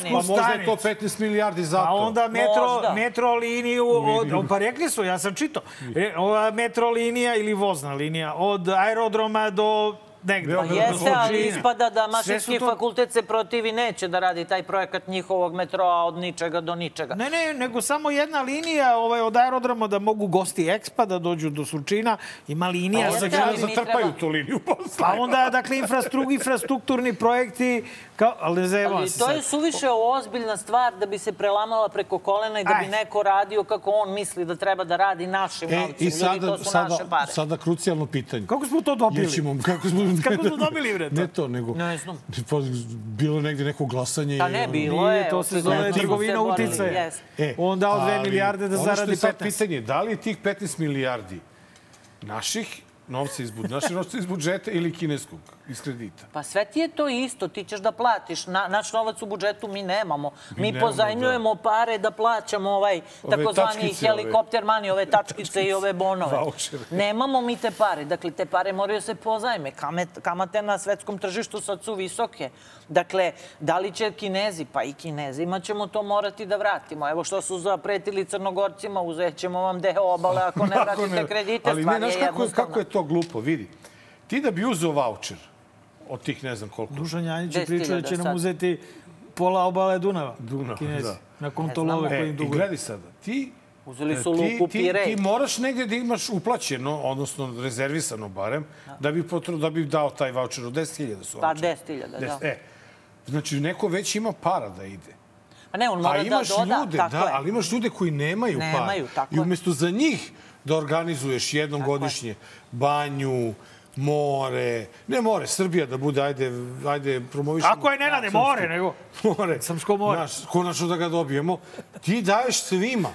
pa možda je to stanicu. 15 milijardi za to. A onda metro, Možda. metro liniju, od, pa rekli su, ja sam čitao, e, ova metro linija ili vozna linija od aerodroma do negde. Pa jeste, ali ispada da Mašinski to- fakultet se protivi neće da radi taj projekat njihovog metroa od ničega do ničega. Ne, ne, nego samo jedna linija ovaj, od aerodroma da mogu gosti Expa da dođu do Surčina. Ima linija Pa za grad. Zatrpaju treba- tu liniju posle. Pa onda, dakle, infrastrukturni, infrastrukturni projekti, kao, ali ne zajebam Ali se to je suviše ozbiljna stvar da bi se prelamala preko kolena i da bi Aj. neko radio kako on misli da treba da radi našim E, novcem. i Ljudi, sada, to su naše sada, pare. sada krucijalno pitanje. Kako smo to dobili? Jećemo, kako smo, Kako smo dobili, bre, to? Ne to, nego... Ne znam. Pa, bilo je negde neko glasanje. Da i ne, bilo je. to se zove trgovina uticaja. E, On dao dve ali milijarde da ono što zaradi je sad 15. pitanje, da li tih 15 milijardi naših novca iz, bud- naših novca iz budžeta ili kineskog iz kredita? Pa sve ti je to isto, ti ćeš da platiš. Na, naš novac u budžetu mi nemamo. Mi, nemamo, pozajmljujemo pare da plaćamo ovaj takozvani tačkice, ove. helikopter mani, ove tačkice i ove bonove. Vaučere. Nemamo mi te pare. Dakle, te pare moraju da se pozajme. Kamate na svetskom tržištu sad su visoke. Dakle, da li će Kinezi? Pa i Kinezima ćemo to morati da vratimo. Evo što su zapretili Crnogorcima, uzet ćemo vam deo obale ako ne vratite kredite. Ali ne, znaš kako je to glupo, vidi. Ti da bi uzeo voucher od tih ne znam koliko. Dušan Janjić je 10.000 pričao da će nam sad. uzeti pola obale Dunava. Dunava, Kinezi. da. Nakon to love E, koji im i duguju. gledaj sada, ti Uzeli su ti, luku ti, Pirej. ti moraš negde da imaš uplaćeno, odnosno rezervisano barem, da bi, potru, da bi dao taj voucher od 10.000 su Pa voucheri. 10.000, da. E, znači, neko već ima para da ide. A ne, on mora A da doda. ljude, tako da, je. ali imaš ljude koji nemaju, Nemaju, para. tako I umesto za njih da organizuješ jednom Tako je. godišnje banju, more, ne more, Srbija da bude, ajde, ajde promovišemo. Ako je Nenade, more, nego... more. Srpsko more. Znaš, konačno da ga dobijemo. Ti daješ svima.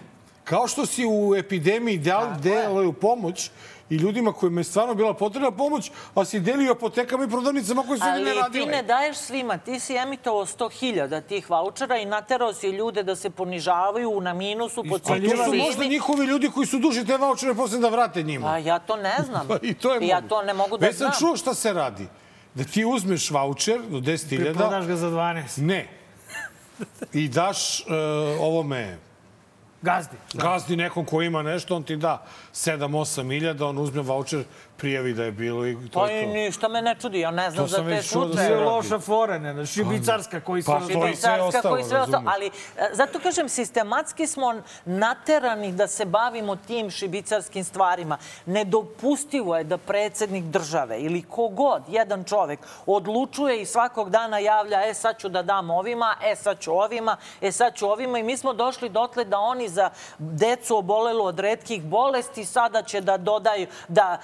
Kao što si u epidemiji dal, delaju pomoć i ljudima kojima je stvarno bila potrebna pomoć, a si delio apotekama i prodavnicama koje su ne Ali radile. ti ne daješ svima. Ti si emitovao 100.000 tih vouchera i naterao si ljude da se ponižavaju na minusu po A to su možda njihovi ljudi koji su duži te vouchere posle da vrate njima. Pa ja to ne znam. Pa I to je ja to ne mogu da Već znam. sam čuo šta se radi. Da ti uzmeš voucher do 10.000, Prodaš ga za 12. ne, i daš uh, ovome Gazdi. gazdi nekom ko ima nešto, on ti da 7-8 iljada, on uzme voucher, prijavi da je bilo i to Pa je i to. ništa me ne čudi, ja ne znam To za sam te već da se To je slučaje. radi. loša fora, ne, šibicarska koji se... Pa to i sve ostalo, koji sve ostalo. Ali e, zato kažem, sistematski smo naterani da se bavimo tim šibicarskim stvarima. Nedopustivo je da predsednik države ili kogod, jedan čovek, odlučuje i svakog dana javlja e sad ću da dam ovima, e sad ću ovima, e sad ću ovima i mi smo došli dotle da oni za decu obolelu od redkih bolesti sada će da dodaju da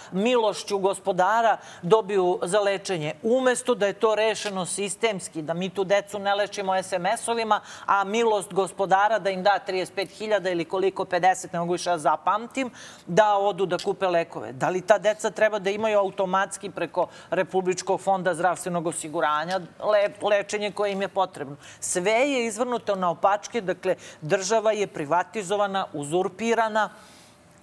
milošću gospodara dobiju za lečenje. Umesto da je to rešeno sistemski, da mi tu decu ne lečimo SMS-ovima, a milost gospodara da im da 35.000 ili koliko 50, ne mogu više da zapamtim, da odu da kupe lekove. Da li ta deca treba da imaju automatski preko Republičkog fonda zdravstvenog osiguranja le, lečenje koje im je potrebno? Sve je izvrnuto na opačke, dakle država je privatizovana, uzurpirana,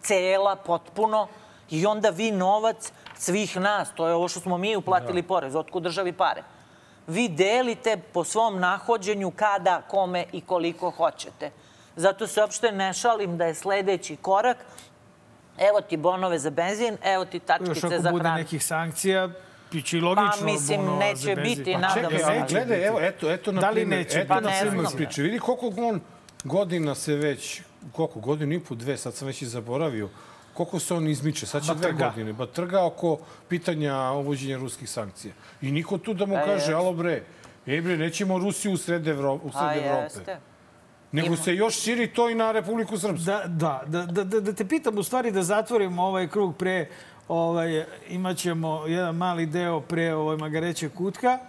cela, potpuno, i onda vi novac svih nas, to je ovo što smo mi uplatili porez, otkud državi pare. Vi delite po svom nahođenju kada, kome i koliko hoćete. Zato se uopšte ne šalim da je sledeći korak evo ti bonove za benzin, evo ti Još tačkice ako za bude hranu. nekih sankcija, Piće i logično. Pa, mislim, bonova neće za benzin. biti, Pa nadam Čekaj, se. Neće gledaj, evo, eto, eto na Da li primer, neće? eto Pa na ne primer znam. priče. Vidi koliko on godina se već, koliko, godinu i po, dve, sad sam već i zaboravio, koliko se on izmiče, sad će Ba dve trga. godine, ba trga oko pitanja uvođenja ruskih sankcija. I niko tu da mu E, kaže, alo bre, ej bre, nećemo Rusiju u sred, Evro, u A sred Evrope. jeste. Nego se još širi to i na Republiku Srpsku. Da, da, da, da, da, da te pitam u stvari da zatvorimo ovaj krug pre, ovaj, imat ćemo jedan mali deo pre ovaj, magareće kutka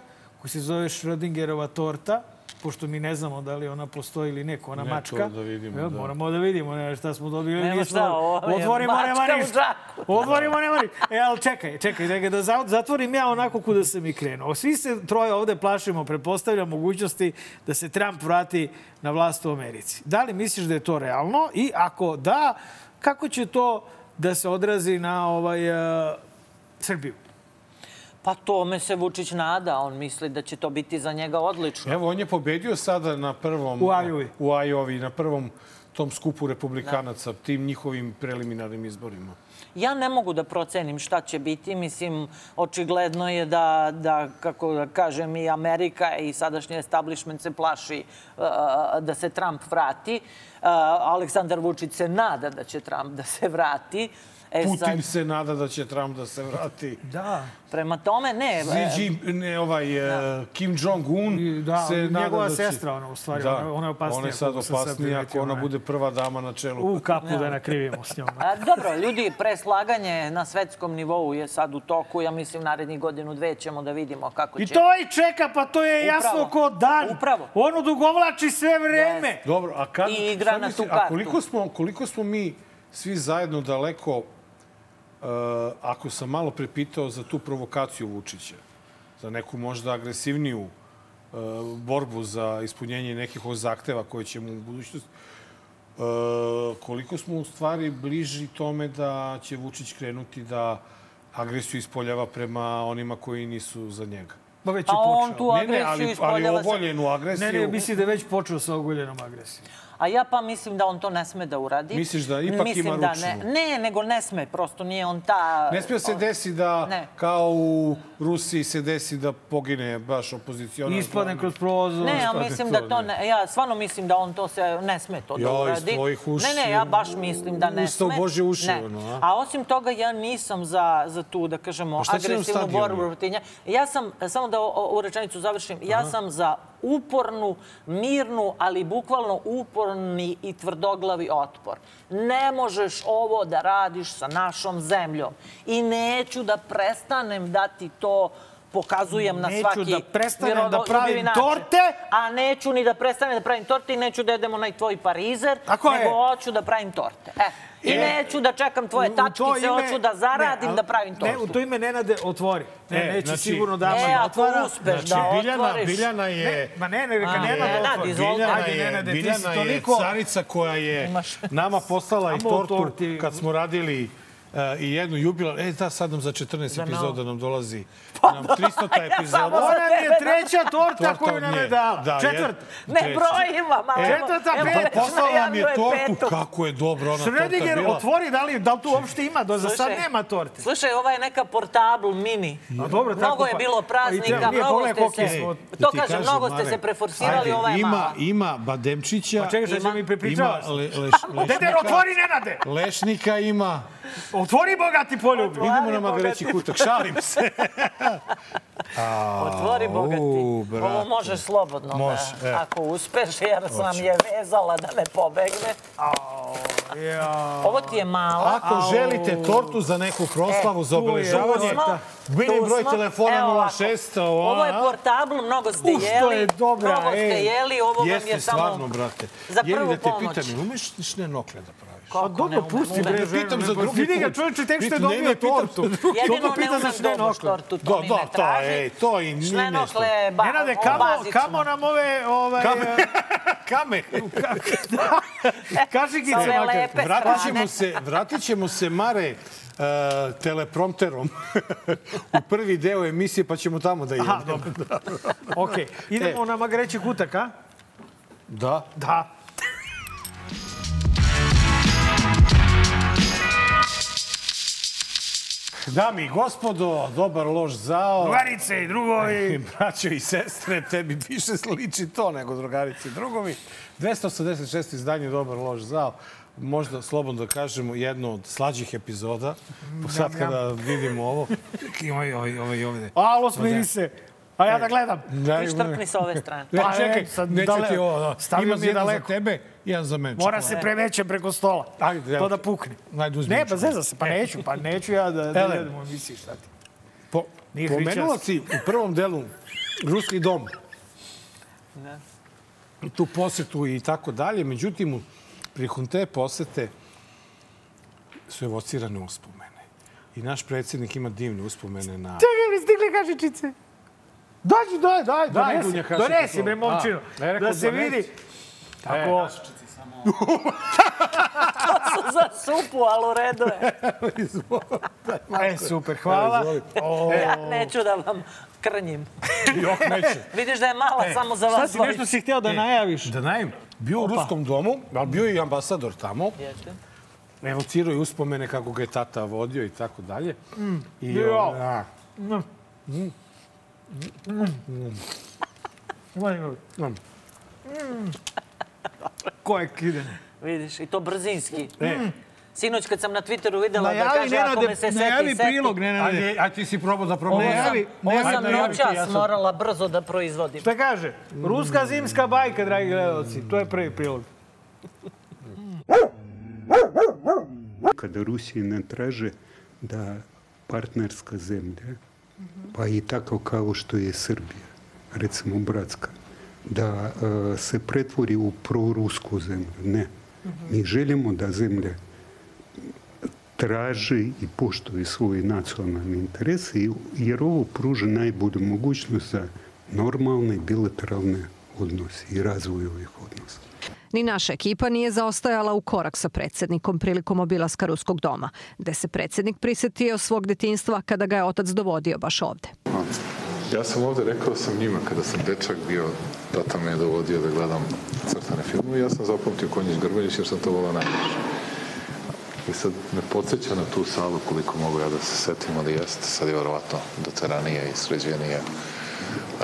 koji se zove Schrödingerova torta pošto mi ne znamo da li ona postoji ili neko, ona Ne, mačka. da vidimo, Evo, da. Moramo da vidimo ne, šta smo dobili. Nema nismo- šta, ovo je Otvorimo, mačka nema u ništa. džaku. Otvorimo, nema ništa. E, ali čekaj, čekaj, čekaj, da za- zatvorim ja onako kuda sam i krenuo. Svi se troje ovde plašimo, pretpostavljam mogućnosti da se Trump vrati na vlast u Americi. Da li misliš da je to realno? I ako da, kako će to da se odrazi na ovaj, uh, Srbiju? Pa tome se Vučić nada, on misli da će to biti za njega odlično. Evo, on je pobedio sada na prvom... U Ajovi. U Ajovi, na prvom tom skupu republikanaca, tim njihovim preliminarnim izborima. Ja ne mogu da procenim šta će biti. Mislim, očigledno je da, da kako da kažem, i Amerika i sadašnji establishment se plaši uh, da se Trump vrati. Uh, Aleksandar Vučić se nada da će Trump da se vrati. E, Putin sad, se nada da će Trump da se vrati. Da. prema tome, ne. Xi e, ne, ovaj, e, Kim Jong-un I da, se nada njegova da će... sestra, ona, u stvari, da, ona- ona je opasnija, Ona je sad opasnija ako ona bude prva dama na čelu. U kapu da nakrivimo s njom. A, dobro, ljudi, preslaganje na svetskom nivou je sad u toku. Ja mislim, narednih godinu, dve ćemo da vidimo kako I će... to i čeka, pa to je Upravo. jasno ko dan. Upravo. On odugovlači sve vreme. Dobro, a kad... I igra na tu A kartu. koliko smo, koliko smo mi svi zajedno daleko, uh, ako sam malo prepitao za tu provokaciju Vučića, za neku možda agresivniju uh, borbu za ispunjenje nekih od zahteva koje ćemo u budućnosti, uh, koliko smo u stvari bliži tome da će Vučić krenuti da agresiju ispoljava prema onima koji nisu za njega. Pa već je Pa on počeo. tu Ne, ne, agresiju ali, ali ispoljava sa- oboljenu agresiju. Ne, ne, misli da je već počeo sa oguljenom agresijom. A ja pa mislim da on to ne sme da uradi. Misliš da ipak mislim ima da ručnu? ne, ne, nego ne sme, prosto nije on ta... Ne smije se desi da, Ne. kao u Rusiji se desi da pogine baš opozicionar. Ispadne kroz prozor. Ne, ja mislim da to ne. ja stvarno mislim da on to se ne sme to da Ja, iz uradi. tvojih uši, ne, ne, ja baš mislim da ne Ustav sme. Božje uši, ne. ono, a? a osim toga ja nisam za, za tu, da kažemo, Pa agresivnu borbu protiv nje. Ja sam, samo da o- o- u rečenicu završim, ja sam za upornu, mirnu, ali bukvalno uporni i tvrdoglavi otpor. Ne možeš ovo da radiš sa našom zemljom. I neću da prestanem da ti to pokazujem na Neću svaki da prestanem da miroljubivi pravim način. torte. A neću ni da prestanem da pravim torte i neću da jedem onaj tvoj parizer, Tako nego je. hoću da pravim torte. E. I E, neću da čekam tvoje to tačkice, hoću da zaradim ne, da pravim tortu. Ne, u to ime Nenade otvori. Ne, E, neće znači- sigurno da E, da ako otvara. uspeš da Znači, Biljana, otvoriš... Biljana je... Ma ne, ne, neka A, Nenad Nenad, otvori. Biljana je, Nenade, Biljana je toliko- carica koja je nama poslala i tortu kad smo radili uh, i jednu jubilar. E, da, sad nam za 14 novo. epizoda nam dolazi nam 300 epizoda. Ona mi je treća torta Torta koju nam je dala. Da, Četvrta. Ne treća. brojima, malo. E, Četvrta, peta. već Poslala nam je tortu, petu. kako je dobro ona torta bila. otvori da li, da li tu uopšte ima, do za sad nema torte. Slušaj, ova je neka portabl mini. A dobro, tako Mnogo je pa- bilo pa praznika, mnogo ste se... Da To kažem, mnogo ste se preforsirali, ova je ima, mala. Ima Bademčića, Pa čekaj, što Ima- mi ima prepričavaš. Dede, otvori Nenade! lešnika ima. Otvori bogati poljubi. Idemo na magareći kutak, šalim se. Otvori bogati. u. Ovo možeš slobodno Može, da, e. ako uspeš, jer sam je vezala da ne pobegne. Ja. Ovo ti je mala. Ako želite tortu za neku proslavu, za tu je, obeležavanje, tu broj telefona Evo ovako. 06. Ovo je a? portabl, mnogo ste Uf, to jeli. je dobra, Mnogo ste jeli, ovo vam Jeste je samo... stvarno, brate. za Jeli prvu da te pomoć. pitam, umeš lišne nokle da praviš? Pa dobro, pusti bre, pitam za drugi Vidi ga čovječe, tek što je dobio tortu. Jedino ne umem nokle. štortu, to Da, mi da, ne traži. to i nije nešto. Nenade, kamo, nam ove, Kame. kašikice Vratit ćemo se, vratit ćemo se, Mare, uh, teleprompterom u prvi deo emisije, pa ćemo tamo da idemo. Aha, dobro. Okej, idemo na magareći kutak, a? Da. Da. Dami i gospodo, dobar loš zao. Drugarice i drugovi. Braćo i sestre, tebi više sliči to nego drugarici i drugovi. 286. izdanje Dobar loš zao. Možda slobodno da kažemo jedno od slađih epizoda. Sad kada vidimo ovo. Ovaj, ovaj, ovaj, ovde. Alo, smiri se. A ja da gledam. Daj, Ti štrpni sa ove strane. Ne, Pa, čekaj, e, sad neću dale- ti ovo. da. stavio Imam mi je jedan za daleko. tebe, jedan za mene. Mora se prevećem preko stola. Ajde, evo To da pukne. Ajde, uzmi Ne, pa zeza se, pa neću, pa neću ja da, da Ele. jedem u emisiji, šta ti. Po, Nije pomenula si u prvom delu Ruski dom. Tu posetu i tako dalje. Međutim, prihom te posete su evocirane uspomene. I naš predsjednik ima divne uspomene na... Čekaj, mi stigle kašičice. Dođi, daj, daj, Daj, donesi. Donesi, to. bre, momčino. Da se donesi. vidi. Tako. za supu, ali u redu je. E, super, hvala. O, Ja neću da vam krnjim. Jok, neće. Vidiš da je mala samo za šta vas si dvojicu. nešto si hteo da najaviš? Da najem, bio u Ruskom domu, ali bio je i ambasador tamo. Jeste. evocirao i uspomene kako ga je tata vodio i tako dalje. I, Jo. o, da. Ko je kidene? Vidiš, i to brzinski. E, Sinoć kad sam na Twitteru videla da kaže ako me se seti, najavi seti. prilog, Nenade. ajde, ajde ti si probao da sam, Najavi, ovo sam najavi, najavi ti, noćas ja sam- morala brzo da proizvodim. Šta kaže? Ruska zimska bajka, dragi gledalci. To je prvi prilog. kada Rusiji ne traže da partnerska zemlja, pa i tako kao što je Srbija, recimo bratska, da e, se pretvori u prorusku zemlju. Ne. Mi želimo da zemlja traži i poštuje svoje nacionalne interese, jer ovo pruža najbolju mogućnost za normalne bilateralne odnose i razvoj ovih odnosa. Ni naša ekipa nije zaostajala u korak sa predsednikom prilikom obilaska Ruskog doma, gde se predsednik prisetio svog detinstva kada ga je otac dovodio baš ovde. Ja sam ovde rekao sam njima kada sam dečak bio, tata me je dovodio da gledam crtane filmove i ja sam zapamtio Konjić Grbaljić jer sam to volao najviše. I sad me podsjeća na tu salu koliko mogu ja da se setim, ali jeste, sad je verovatno doteranije i sređenije,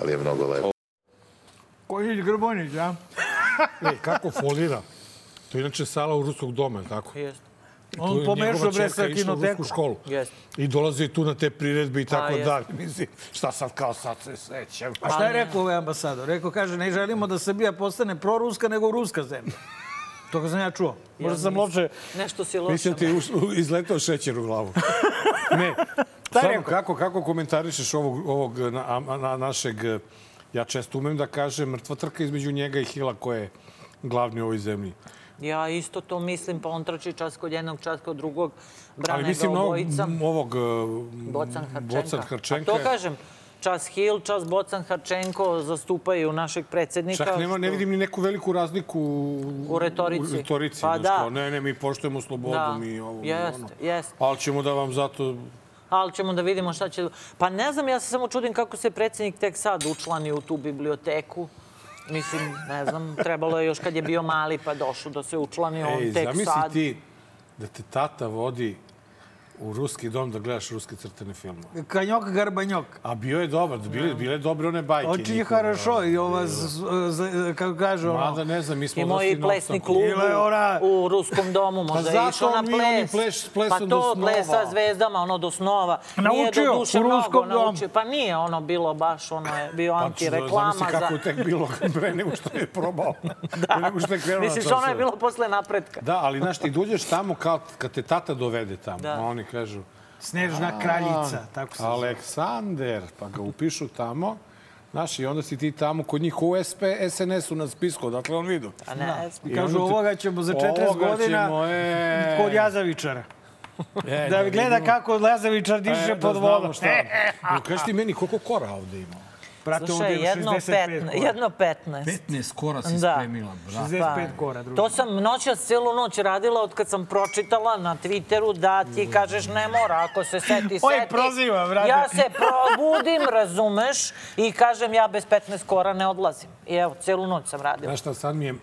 ali je mnogo lepo. Konjić Grbonić, a? E, kako folira? To je inače sala u Ruskog doma, je tako? Jeste. On pomešao bre sa išla u kinotekom. rusku školu. Jeste. I dolazi tu na te priredbe i tako jeste. dalje. Mislim, šta sad kao sad se sećam. A šta je rekao ovaj ambasador? Rekao, kaže, ne želimo da Srbija postane proruska, nego ruska zemlja. To ga sam ja čuo. Možda sam loše... Nešto si loša. Mislim ti izletao šećer u glavu. ne. Rekao? kako, kako komentarišeš ovog, ovog na, na, našeg, ja često umem da kažem, mrtva trka između njega i Hila ko je glavni u ovoj zemlji. Ja isto to mislim, pa on trči čas kod jednog, čas kod drugog. Brane Ali ga mislim na ovog, obojica. ovog Bocan Harčenka. Bocan Harčenka. A to kažem, čas Hil, čas Bocan Harčenko zastupaju našeg predsednika. Čak nema, ne što- vidim ni neku veliku razliku U retorici. U retorici. Pa da. kao, ne, ne, mi poštujemo slobodu, Da, mi ovo, jeste, ono. jeste. Ali ćemo da vam zato... Ali ćemo da vidimo šta će... Pa ne znam, ja se samo čudim kako se predsednik tek sad učlani u tu biblioteku. Mislim, ne znam, trebalo je još kad je bio mali pa došao da se učlani on Ej, tek zamisli sad. ti da te tata vodi u ruski dom da gledaš ruske crtene filmove. Kanjok Garbanjok. A bio je dobar, bile, bile dobre one bajke. Oči je хорошо i ova, z- z- kako kaže ono... Mada ne znam, mi smo I moji došli na plesni klub ona- u ruskom domu, možda je zato išao na on mi oni ples. pleš- plesom pa do to snova. plesa zvezdama, ono do snova. nije Naučio do duše u mnogo ruskom domu. naučio. Pa nije ono bilo baš, ono je bio Pa, antireklama zamisli kako je tek bilo pre nego što je probao. da. nego što je krenuo Misliš, ono je bilo posle napretka. Da, ali znaš, ti dođeš tamo kao kad te tata dovede tamo, Da. oni kažu Snežna kraljica, tako se zove. Aleksander, pa ga upišu tamo. Znaš, i onda si ti tamo kod njih u SP, SNS-u na spisku, dakle on vidio. A ne, I kažu, ovoga ćemo za 40 Ovoga godina ćemo, e. kod Jazavičara. E, Da gleda vidimo. kako Jazavičar diše E, pod da znamo vodom. šta. Kaži ti meni koliko kora ovde ima? Brate, Slušaj, ima jedno 65 petna, kora. jedno 15. 15 kora si Da. spremila, brate. 65 kora, drugi. To sam noćas celu noć radila od kad sam pročitala na Twitteru da ti kažeš ne mora, ako se seti, Oj, seti. proziva, brate. Ja se probudim, razumeš, i kažem ja bez 15 kora ne odlazim. I evo, celu noć sam radila. Znaš šta, sad mi je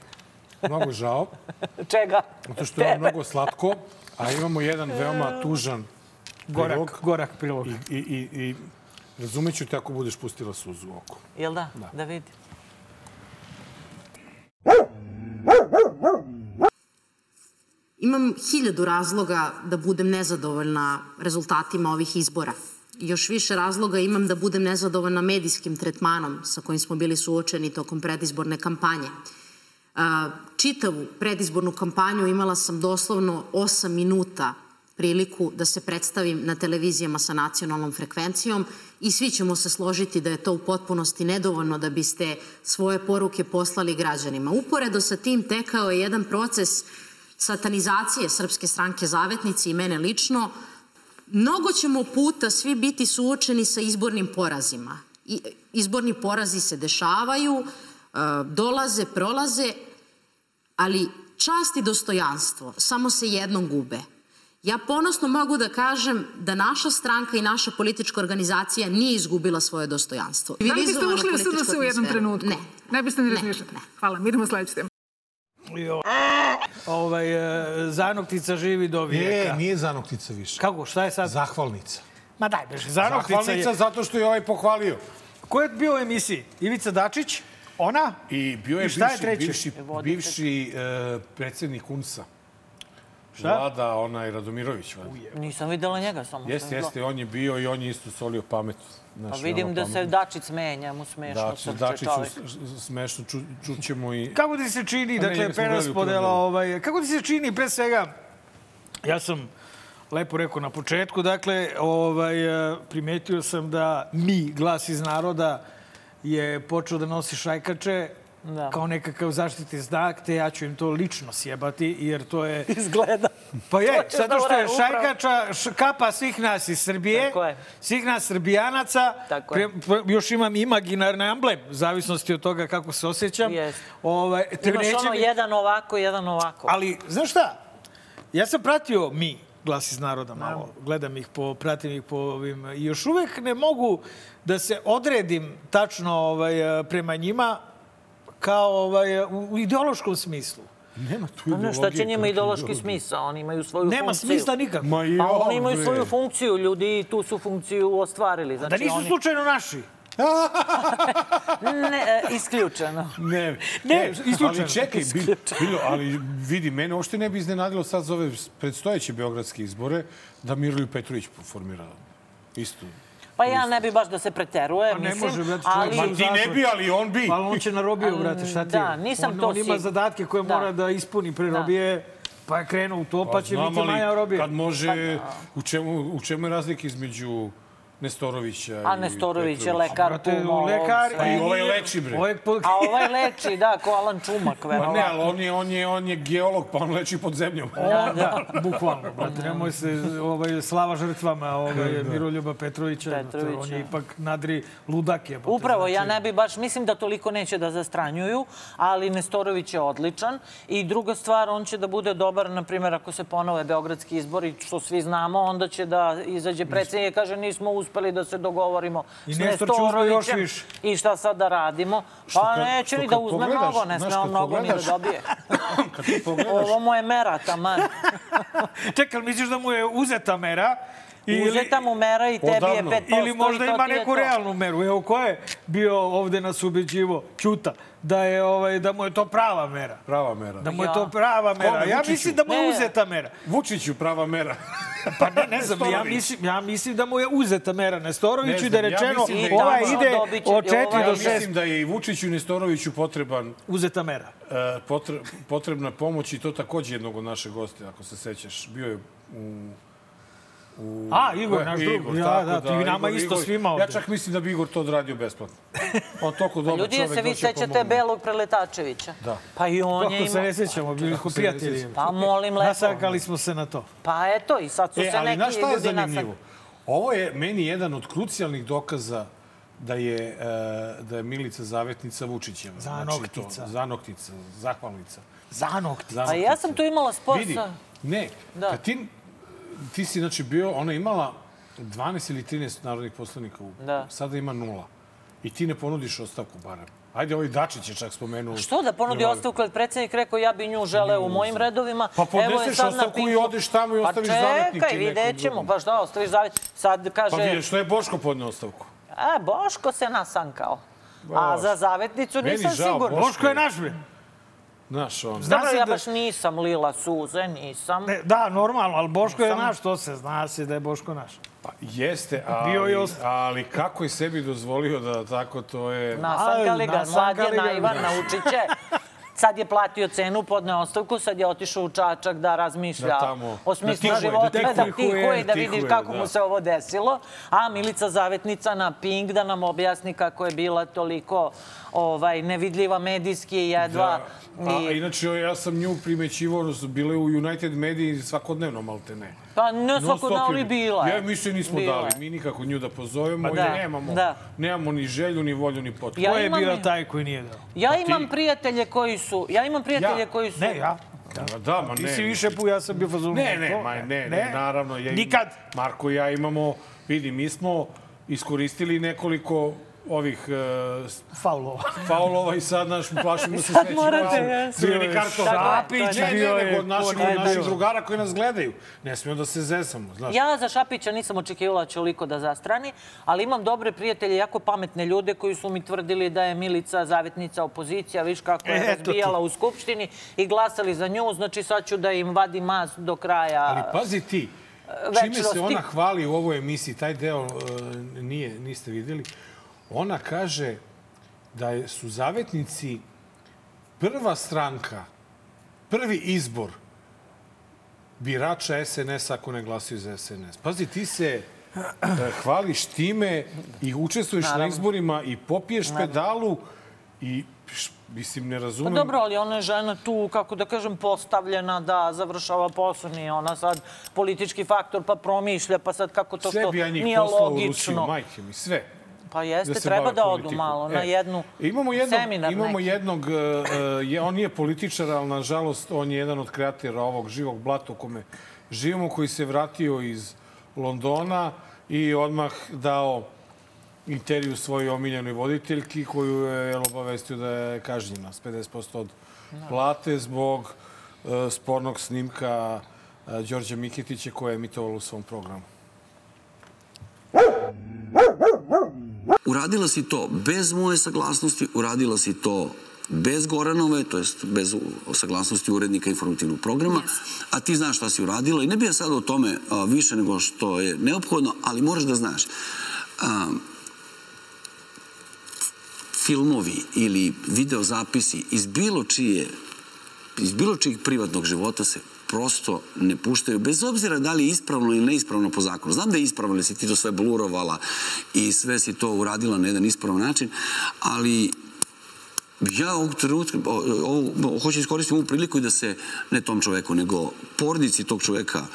mnogo žao, Čega? zato što je mnogo slatko, a imamo jedan veoma tužan Gorak, prilog. gorak prilog. I, i, i, i razumeću te ako budeš pustila suzu u oko. Jel da? Da vidi. Imam hiljadu razloga da budem nezadovoljna rezultatima ovih izbora. Još više razloga imam da budem nezadovoljna medijskim tretmanom sa kojim smo bili suočeni tokom predizborne kampanje. Čitavu predizbornu kampanju imala sam doslovno 8 minuta priliku da se predstavim na televizijama sa nacionalnom frekvencijom i svi ćemo se složiti da je to u potpunosti nedovoljno da biste svoje poruke poslali građanima. Uporedo sa tim tekao je jedan proces satanizacije Srpske stranke Zavetnici i mene lično. Mnogo ćemo puta svi biti suočeni sa izbornim porazima. I, izborni porazi se dešavaju, e, dolaze, prolaze, ali čast i dostojanstvo samo se jednom gube. Ja ponosno mogu da kažem da naša stranka i naša politička organizacija nije izgubila svoje dostojanstvo. Da li biste ušli u političku SNS u jednom trenutku? Ne. Ne biste ni Ne, razmišljali. ne. Hvala, mi idemo sledeći temu. Jo. Ovaj, e, zanoktica živi do vijeka. E, nije zanoktica više. Kako, šta je sad? Zahvalnica. Ma daj, beže, zanoktica Zahvalnica je... zato što je ovaj pohvalio. Ko je bio u emisiji? Ivica Dačić? Ona? I bio je I šta je bivši, treće? bivši, Voditelj. bivši e, predsjednik UNSA. Šta? Vlada, onaj Radomirović. Nisam videla njega samo. Jeste, jeste, on je bio i on je isto solio pamet. Pa Znaš, vidim da se pametan. Dačić smeje njemu smešno. Dačić, srce Dačiću čovek. s- smešno, ču, čućemo i... Kako ti se čini, A ne, dakle, preraspodela, ovaj, kako ti se čini, pre svega, ja sam lepo rekao na početku, dakle, ovaj, e, primetio sam da mi, glas iz naroda, je počeo da nosi šajkače Da. kao nekakav zaštitni znak, te ja ću im to lično sjebati, jer to je... Izgleda. Pa je, zato da što je šajkača š- kapa svih nas iz Srbije, svih nas Srbijanaca. Pre- pre- još imam imaginarni emblem, u zavisnosti od toga kako se osjećam. Jeste. Ovaj, te Imaš ono mi- jedan ovako, jedan ovako. Ali, znaš šta? Ja sam pratio mi, glas iz naroda malo. Gledam ih, po, pratim ih po ovim... I još uvek ne mogu da se odredim tačno ovaj, prema njima kao ovaj, u, ideološkom smislu. Nema tu Pa ne, šta će ideologije, njima ideološki ideologije. smisao? Oni imaju svoju Nema funkciju. smisla nikako. Ma i Pa oni imaju svoju funkciju, ljudi tu su funkciju ostvarili. Znači, Da nisu oni... slučajno naši. Ne, e, isključeno. Ne, Ne, isključeno. Ali čekaj, bilo, bilo, ali vidi, mene uopšte ne bi iznenadilo sad za ove predstojeće beogradske izbore da Miroljub Petrović formira isto. Pa ja ne bi baš da se preteruje, Pa ne mislim, može, brate, ali... Ma ti ne bi, ali on bi. Ali on će na robiju, brate, šta ti? Da, nisam on, to On ima sigurna. zadatke koje Da. mora da ispuni pre Da. robije, pa je krenuo u to, pa, će znam, biti Maja robije. Kad može, u čemu, u čemu je razlika između Nestorovića A i Nestorović je lekar, Brate, lekar sve. Pa i ovaj leči, bre. Ovaj po... A ovaj leči, da, ko Alan Čumak, Pa ne, verovatno. ali on je, on je, on je geolog, pa on leči pod zemljom. Da, da, bukvalno, brate, nemoj se ovaj, slava žrtvama ovaj, Miroljuba Petrovića, Petrovića. on je ipak nadri ludak je. Upravo, ja ne bi baš, mislim da toliko neće da zastranjuju, ali Nestorović je odličan. I druga stvar, on će da bude dobar, na primjer, ako se ponove beogradski izbori, što svi znamo, onda će da izađe predsjednik i kaže nismo uspeli da se dogovorimo I s Nestorovićem i šta sad da radimo. Pa kad- neće ni da uzme pogledaš, mnogo, ne sme on mnogo ni da dobije. Ovo mu je mera, taman. Čekaj, misliš da mu je uzeta mera? Uzeta mu mera i tebi je Odavno. 5% Ili možda ima je neku realnu meru. Evo, ko je bio ovde nas ubeđivo? Ćuta. Da, je, ovaj, da mu je to prava mera. prava mera. Da mu je Ja. to prava mera. Kome, Ja Vučiću? mislim da mu je uzeta mera. Vučiću prava mera. Pa ne, ne znam, ja mislim, ja mislim da mu je uzeta mera Nestoroviću Ne i da je ja rečeno da je- ovaj I ide tačno dobit će- od 4 ovaj do Ja 6 mislim da je i Vučiću i Nestoroviću potreban uzeta mera. e, potre- potrebna pomoć i to takođe jednog od našeg gosta, ako se sećaš. Bio je u... u A, Igor, naš drug. Igor, Ja, tako da, ti nama isto svima ovde. Ja čak mislim da bi Igor to odradio besplatno. On toliko dobar Ljudi, čovek se vi sećate. Belog Preletačevića? Da. Pa i on je Kako se imao... ne sjećamo, bili smo se ne prijatelji. Pa molim lepo. Nasakali smo se na to. Pa eto, i sad su E, se ali neki znaš šta je ljudi zanimljivo? nasakali. Ovo je meni jedan od krucijalnih dokaza da je, e, da je Milica Zavetnica Vučićeva. Zanoktica. Znači to, zanoktica, zahvalnica. Zanokti. Pa zanoktica. ja sam tu imala spor Vidi, sa... ne, Da. kad ti, ti si znači bio, ona imala 12 ili 13 narodnih poslanika, u, Da. sada ima nula. I ti ne ponudiš ostavku barem. Ajde, ovaj Dačić je čak spomenuo. Što da ponudi ostavku, kad predsjednik rekao ja bi nju želeo u mojim redovima. Pa Evo je podneseš ostavku i odeš tamo i ostaviš pa zavetnik čekaj, i nekom vidjet ćemo. Pa šta, ostaviš zavet. Sad kaže... Pa vidiš, što je Boško podneo ostavku? A, Boško se nasankao. A za zavetnicu nisam sigurna. Boško je naš, bre. Znaš, on. Zna Dobro, se ja da- baš nisam lila suze, nisam. Ne, da, normalno, ali Boško je naš, to se zna se da je Boško naš. Pa jeste, ali, Bio je ost- ali kako je sebi dozvolio da tako to je... Nasankali Aj, ga, mlad nasankali je ga. naivan, naučit će. Sad je platio cenu, podneo ostavku, sad je otišao u Čačak da razmišlja Da tamo- o da smislu da života, da tihuje, tihuje, da vidiš tihuje, kako da. mu se ovo desilo. A Milica Zavetnica na Pink da nam objasni kako je bila toliko ovaj, nevidljiva medijski jedva. Da. A, inače, ja sam nju su bile u United Mediji svakodnevno, malte ne. Pa ne Non svako stop da je- li bila. je. Ja mislim nismo Bila dali, mi nikako nju da pozovemo, Pa da, nemamo, da. nemamo ni želju, ni volju, ni potrebu. Ja Ko je imam- bio taj koji nije dao? Ja Pa imam prijatelje koji su... Ja imam prijatelje Ja. koji su... Ne, ja. Da, da, ma Ti ne. si više pu, ja sam bio fazonu. Ne, ne, ma, ne, ne, naravno. Ja, Nikad. Marko i ja imamo, vidi, mi smo iskoristili nekoliko ovih uh, Faulova. faulova i sad naš plašimo se Sad sledeći morate. Crveni karton. Je, Ne, bio ne, nego od naših, od naših drugara koji nas gledaju. Ne smijemo da se zezamo, znaš. Ja za Šapića nisam očekivala da će oliko da zastrani, ali imam dobre prijatelje, jako pametne ljude koji su mi tvrdili da je Milica zavetnica opozicija, viš kako je E, razbijala u Skupštini i glasali za nju, znači sad ću da im vadim mas do kraja. Ali pazi ti, čime se ona hvali u ovoj emisiji, taj deo uh, nije, niste videli, ona kaže da su zavetnici prva stranka, prvi izbor birača SNS ako ne glasaju za SNS. Pazi, ti se e, hvališ time i učestvuješ na izborima i popiješ pedalu i mislim, ne Pa razumem. dobro, ali ona je žena tu, kako da kažem, postavljena da završava posao. Nije ona sad politički faktor, pa promišlja, pa sad kako to što bi ja njih nije poslao u Rusiju, logično. majke mi, sve. Pa jeste, da se treba da odu malo na E, jednu imamo jednog, seminar imamo neki. jednog, uh, je, on nije političar, ali nažalost on je jedan od kreatira ovog živog blata u kome živimo, koji se vratio iz Londona i odmah dao intervju svojoj omiljenoj voditeljki koju je obavestio da je kažnjena s 50% od plate zbog uh, spornog snimka uh, Đorđa Mikitića koje je emitovalo u svom programu. Uradila si to bez moje saglasnosti, uradila si to bez Goranove, to jest bez saglasnosti urednika informativnog programa, a ti znaš šta si uradila i ne bi ja sad o tome a, više nego što je neophodno, ali moraš da znaš. A, filmovi ili videozapisi iz bilo čije iz bilo čijeg privatnog života se prosto ne puštaju, bez obzira da li je ispravno ili neispravno po zakonu. Znam da je ispravno, jer si ti to sve blurovala i sve si to uradila na jedan ispravan način, ali ja ovog trenutka, hoću iskoristiti ovu priliku i da se, ne tom čoveku, nego porodici tog čoveka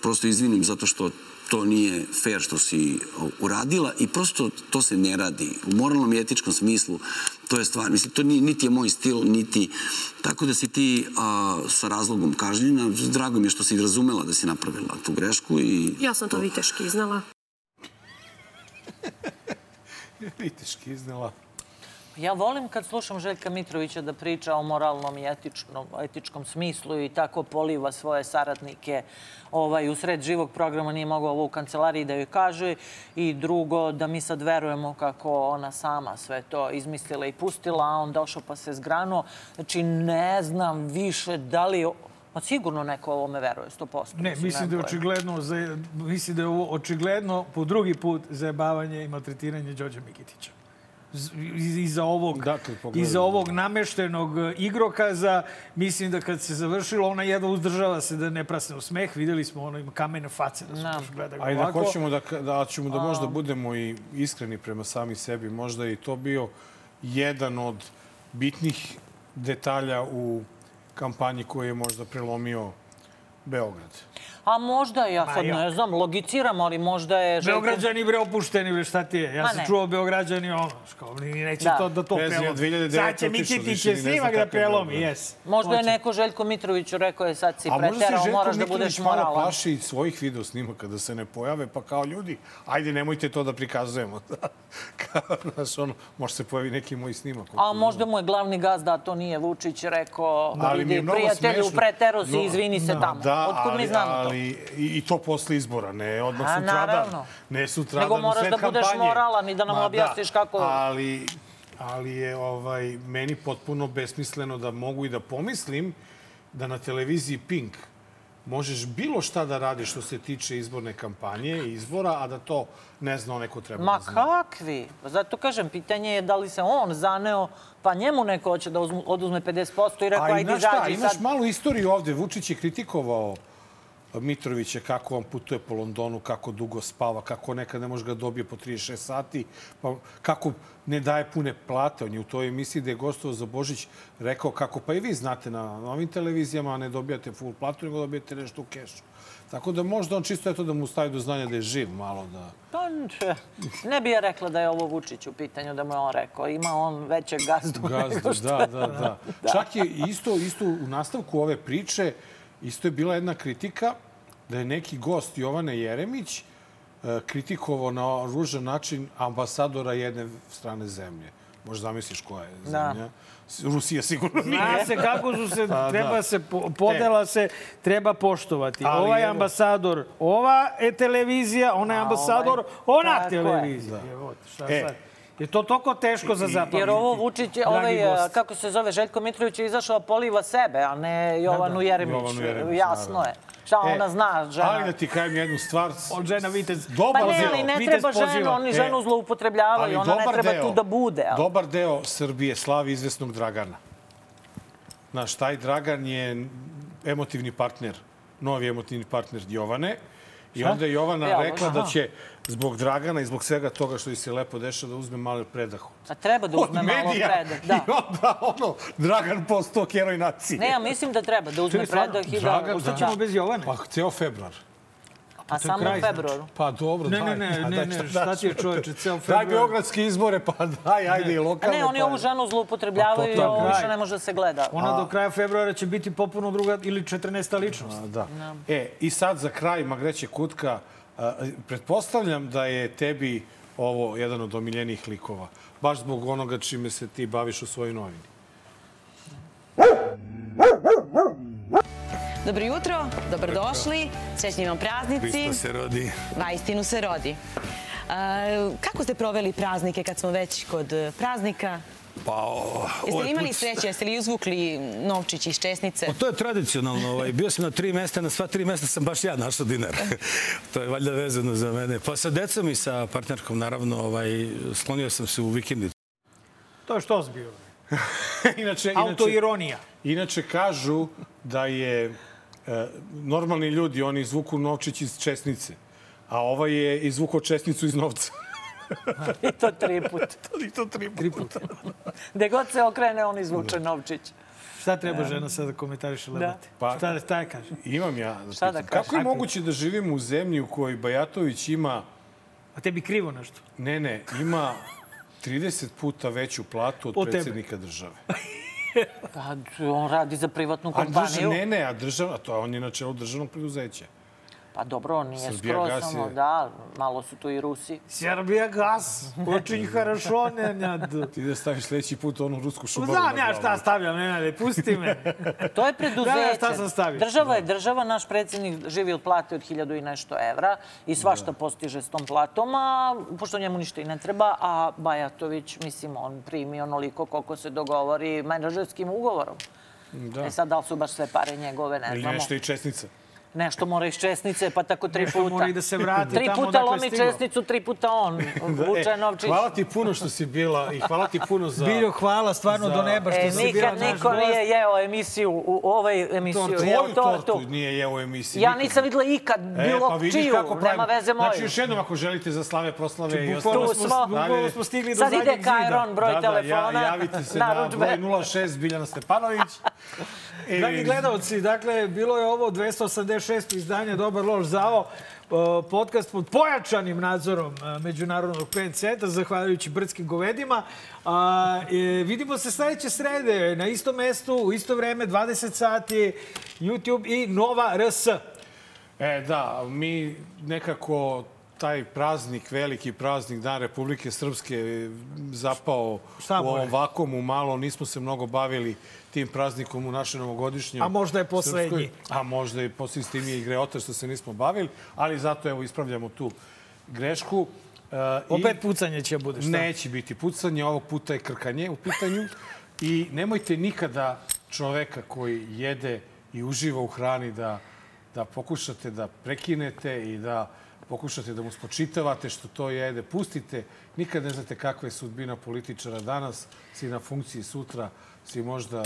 prosto izvinim zato što to nije fair što si uradila i prosto to se ne radi. U moralnom i etičkom smislu to je stvar. Mislim, to ni, niti je moj stil, niti... Tako da si ti a, sa razlogom kažnjena. Drago mi je što si razumela da si napravila tu grešku i... Ja sam to viteški iznala. Viteški iznela. Ja volim kad slušam Željka Mitrovića da priča o moralnom i etičnom, etičkom smislu i tako poliva svoje saradnike. Ovaj, u sred živog programa nije mogao ovo u kancelariji da joj kaže. I drugo, da mi sad verujemo kako ona sama sve to izmislila i pustila, a on došao pa se zgranuo. Znači, ne znam više da li... Ma sigurno neko ovome veruje, 100%. Ne, mislim da je očigledno, za, mislim da je ovo očigledno po drugi put zajebavanje i maltretiranje Đorđa Mikitića. Iza ovog, Da, pogledam. iza ovog nameštenog e, igrokaza, mislim da kad se završilo, ona jedva uzdržava se da ne prasne u smeh. Videli smo ono ima kamene face da su Da. baš gledali Ajde, ovako. ako ćemo da, da, ćemo da možda budemo i iskreni prema sami sebi, možda je i to bio jedan od bitnih detalja u kampanji koji je možda prelomio Beograd. A možda, ja sad ne znam, logiciram, ali možda je... Željko- Beograđani bre opušteni, bre šta ti je? Ja sam čuo Beograđani ono, kao, neće Da. to da to prelomi. 2009 Sad će Mikitić je snimak da prelomi, jes. Možda je neko Željko Mitroviću rekao je sad si A možda se preterao, Željko moraš da Mitrović budeš malo moralan. plaši iz svojih video snimaka da se ne pojave, pa kao ljudi, ajde nemojte to da prikazujemo. kao, znaš, ono, može se pojavi neki moj snimak. A možda mu je glavni gazda, a to nije Vučić, rekao, Ali mi je mnogo prijatelju, smešno. pretero si, izvini se da, tamo. Da, Otkud mi znamo to? ali, i, to posle izbora, ne odmah A, sutradan. naravno. Ne sutradan Nego moraš da budeš kampanje. moralan i da nam Ma objasniš kako- Ali, ali je ovaj, meni potpuno besmisleno da mogu i da pomislim da na televiziji Pink možeš bilo šta da radiš što se tiče izborne kampanje i izbora, a da to ne zna onaj ko treba Ma da zna. kakvi? Pa Zato kažem, pitanje je da li se on zaneo, pa njemu neko hoće da uzmu, oduzme 50% i rekao, ajde izađi imaš sad. malu istoriju ovde. Vučić je kritikovao Mitrovića kako on putuje po Londonu, kako dugo spava, kako nekad ne može ga dobije po 36 sati, pa kako ne daje pune plate. On je u toj emisiji da je gostovao za Božić rekao kako pa i vi znate na novim televizijama ne dobijate full platu, nego dobijate nešto u kešu. Tako da možda on čisto je to da mu stavi do znanja da je živ malo da... Pa, ne bi ja rekla da je ovo Vučić u pitanju, da mu je on rekao. Ima on većeg gazdu. nego Gazdu, što da, je- da, da. Čak je isto, isto u nastavku ove priče, isto je bila jedna kritika da je neki gost Jovane Jeremić e, kritikovao na ružan način ambasadora jedne strane zemlje. Možda zamisliš koja je Da. zemlja. Rusija sigurno nije. Zna se kako su se, Pa, treba da. se, po- podela se, treba poštovati. Ali ovaj evo- ambasador, ova je televizija, ona je A ambasador, ovaj- ona tako je. televizija. Evo, šta E. sad? Je to toliko teško za zapamtiti? Jer ovo Vučić, ovaj, e, kako se zove, Željko Mitrović je izašao da poliva sebe, a ne Jovanu Jeremić. Jovanu Jeremić, Jasno naravno. je. Šta E, ona zna, žena? Ali da ti kažem jednu stvar. On žena vitez. Dobar Pa ne, ali ne Vitez treba ženu, poziva. oni E, ženu zloupotrebljavaju, ona ne treba deo- tu da bude. ali. Dobar deo Srbije slavi izvesnog Dragana. Znaš, taj Dragan je emotivni partner, novi emotivni partner Jovane. I onda je Jovana rekla da će zbog Dragana i zbog svega toga što se lepo dešava da uzme malo predahu. A treba da uzme malo predah. Da. i onda ono, Dragan postao heroj nacije. Ne, ja mislim da treba da uzme predah i da... Dragan, Ostaćemo bez Jovane. Pa ceo februar. A samo kraj, u februaru. Pa dobro, Ne, daj. ne, ne, Pa ne, daj, ne, šta ti je čoveče, ceo Daj februar. beogradske izbore, pa daj, ajde i A lokalne. ne, oni pa- ovu ženu zloupotrebljavaju i Pa je ovo više ne može da se gleda. Ona do kraja februara će biti popuno druga ili 14. ličnost. A, Da. E, i sad za kraj, Magreće Kutka, a, pretpostavljam da je tebi ovo jedan od omiljenih likova. Baš zbog onoga čime se ti baviš u svojoj novini. Dobro jutro, dobrodošli, srećni vam praznici. Hristo se rodi. Vaistinu se rodi. E, kako ste proveli praznike kad smo već kod e, praznika? Pa, o, Jeste ovaj li imali put- sreće, jeste li izvukli novčić iz česnice? Pa to je tradicionalno. Ovaj. Bio sam na tri mesta, na sva tri mesta sam baš ja našao dinar. to je valjda vezano za mene. Pa sa decom i sa partnerkom, naravno, ovaj, sklonio sam se u vikendicu. To je što zbio. inače, inače, Autoironija. inače kažu da je e, normalni ljudi, oni izvuku novčić iz česnice, a ovaj je izvukao česnicu iz novca. I to tri puta. I to tri puta. Gde god se okrene, on izvuče novčić. Šta treba žena sad da komentariše lebati? Pa- Šta, šta je kaže? Imam ja. Da Šta da pitam. Kako je moguće da živimo u zemlji u kojoj Bajatović ima, A tebi krivo nešto? ne, ne, ima 30 puta veću platu od Od tebe. predsjednika države? Pa on radi za privatnu A drža, kompaniju. ne, ne, a država, to on je na čelu državnog preduzeća. Pa dobro, on nije Srbija skroz gas samo, je- da, malo su tu i Rusi. Srbija gas. Очень хорошо, Nenad. Ti da staviš sledeći put onu rusku šubaru Znam na ja šta stavljam, Nenade, pusti me. To je preduzeće. Da, da, šta sam stavio? Država je država, naš predsjednik živi od plate od hiljadu i nešto evra i svašta postiže s tom platom, a pošto njemu ništa i ne treba, a Bajatović, mislim, on primi onoliko koliko se dogovori menadžerskim ugovorom. Da. E sad, da li su baš sve pare njegove, ne Ili znamo. nešto i česnica. Nešto mora iz česnice, pa tako tri Nešto puta. mora i da se vrati Tri tamo puta lomi stiglo. česnicu, tri puta on. Vuče E, novčić. hvala ti puno što si bila i hvala ti puno za... Biljo, hvala stvarno Za- do neba što E, si bila nikad naš niko gost. nije jeo emisiju u ovoj emisiju. Tvoju Jeo tortu. tortu nije jeo u emisiji. Ja nikad. nisam videla ikad bilo e, pa čiju, kako pravimo. nema veze moju. Znači, još jednom, ako želite za slave, proslave i Bukvalno ostalo. Tu smo. bukvalno smo stigli do Sad zadnjeg ide zida. Kajron, broj da, da, telefona. Ja, javite se na broj 06 Biljana Stepanović. E, Dragi gledalci, dakle, bilo je ovo 286. izdanje Dobar loš zao, e, podcast pod pojačanim nadzorom e, Međunarodnog PN centra, zahvaljujući brdskim govedima. A, e, vidimo se sledeće srede na istom mestu, u isto vreme, 20 sati, YouTube i Nova RS. E, da, mi nekako taj praznik, veliki praznik Dan Republike Srpske je zapao Šta u ovom vakumu malo. Nismo se mnogo bavili tim praznikom u našoj novogodišnjoj A možda je poslednji. Srpskoj. A možda je poslednji s tim je i greota što se nismo bavili, ali zato evo ispravljamo tu grešku. E, i- Opet pucanje će bude, šta? Neće biti pucanje, ovog puta je krkanje u pitanju. I nemojte nikada čoveka koji jede i uživa u hrani da, da pokušate da prekinete i da pokušate da mu spočitavate što to jede. Pustite, nikad ne znate kakva je sudbina političara danas, si na funkciji sutra, si možda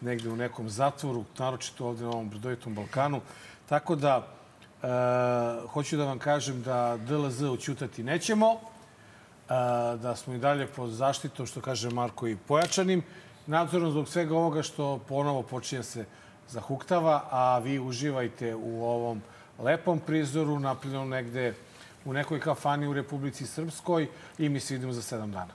negde u nekom zatvoru, naročito ovde na ovom brdovitom Balkanu. Tako da, e, hoću da vam kažem da DLZ učutati nećemo, e, da smo i dalje pod zaštitom, što kaže Marko, i pojačanim nadzorom zbog svega ovoga što ponovo počinje se zahuktava, a vi uživajte u ovom lepom prizoru, napravljeno negde u nekoj kafani u Republici Srpskoj i mi se vidimo za sedam dana.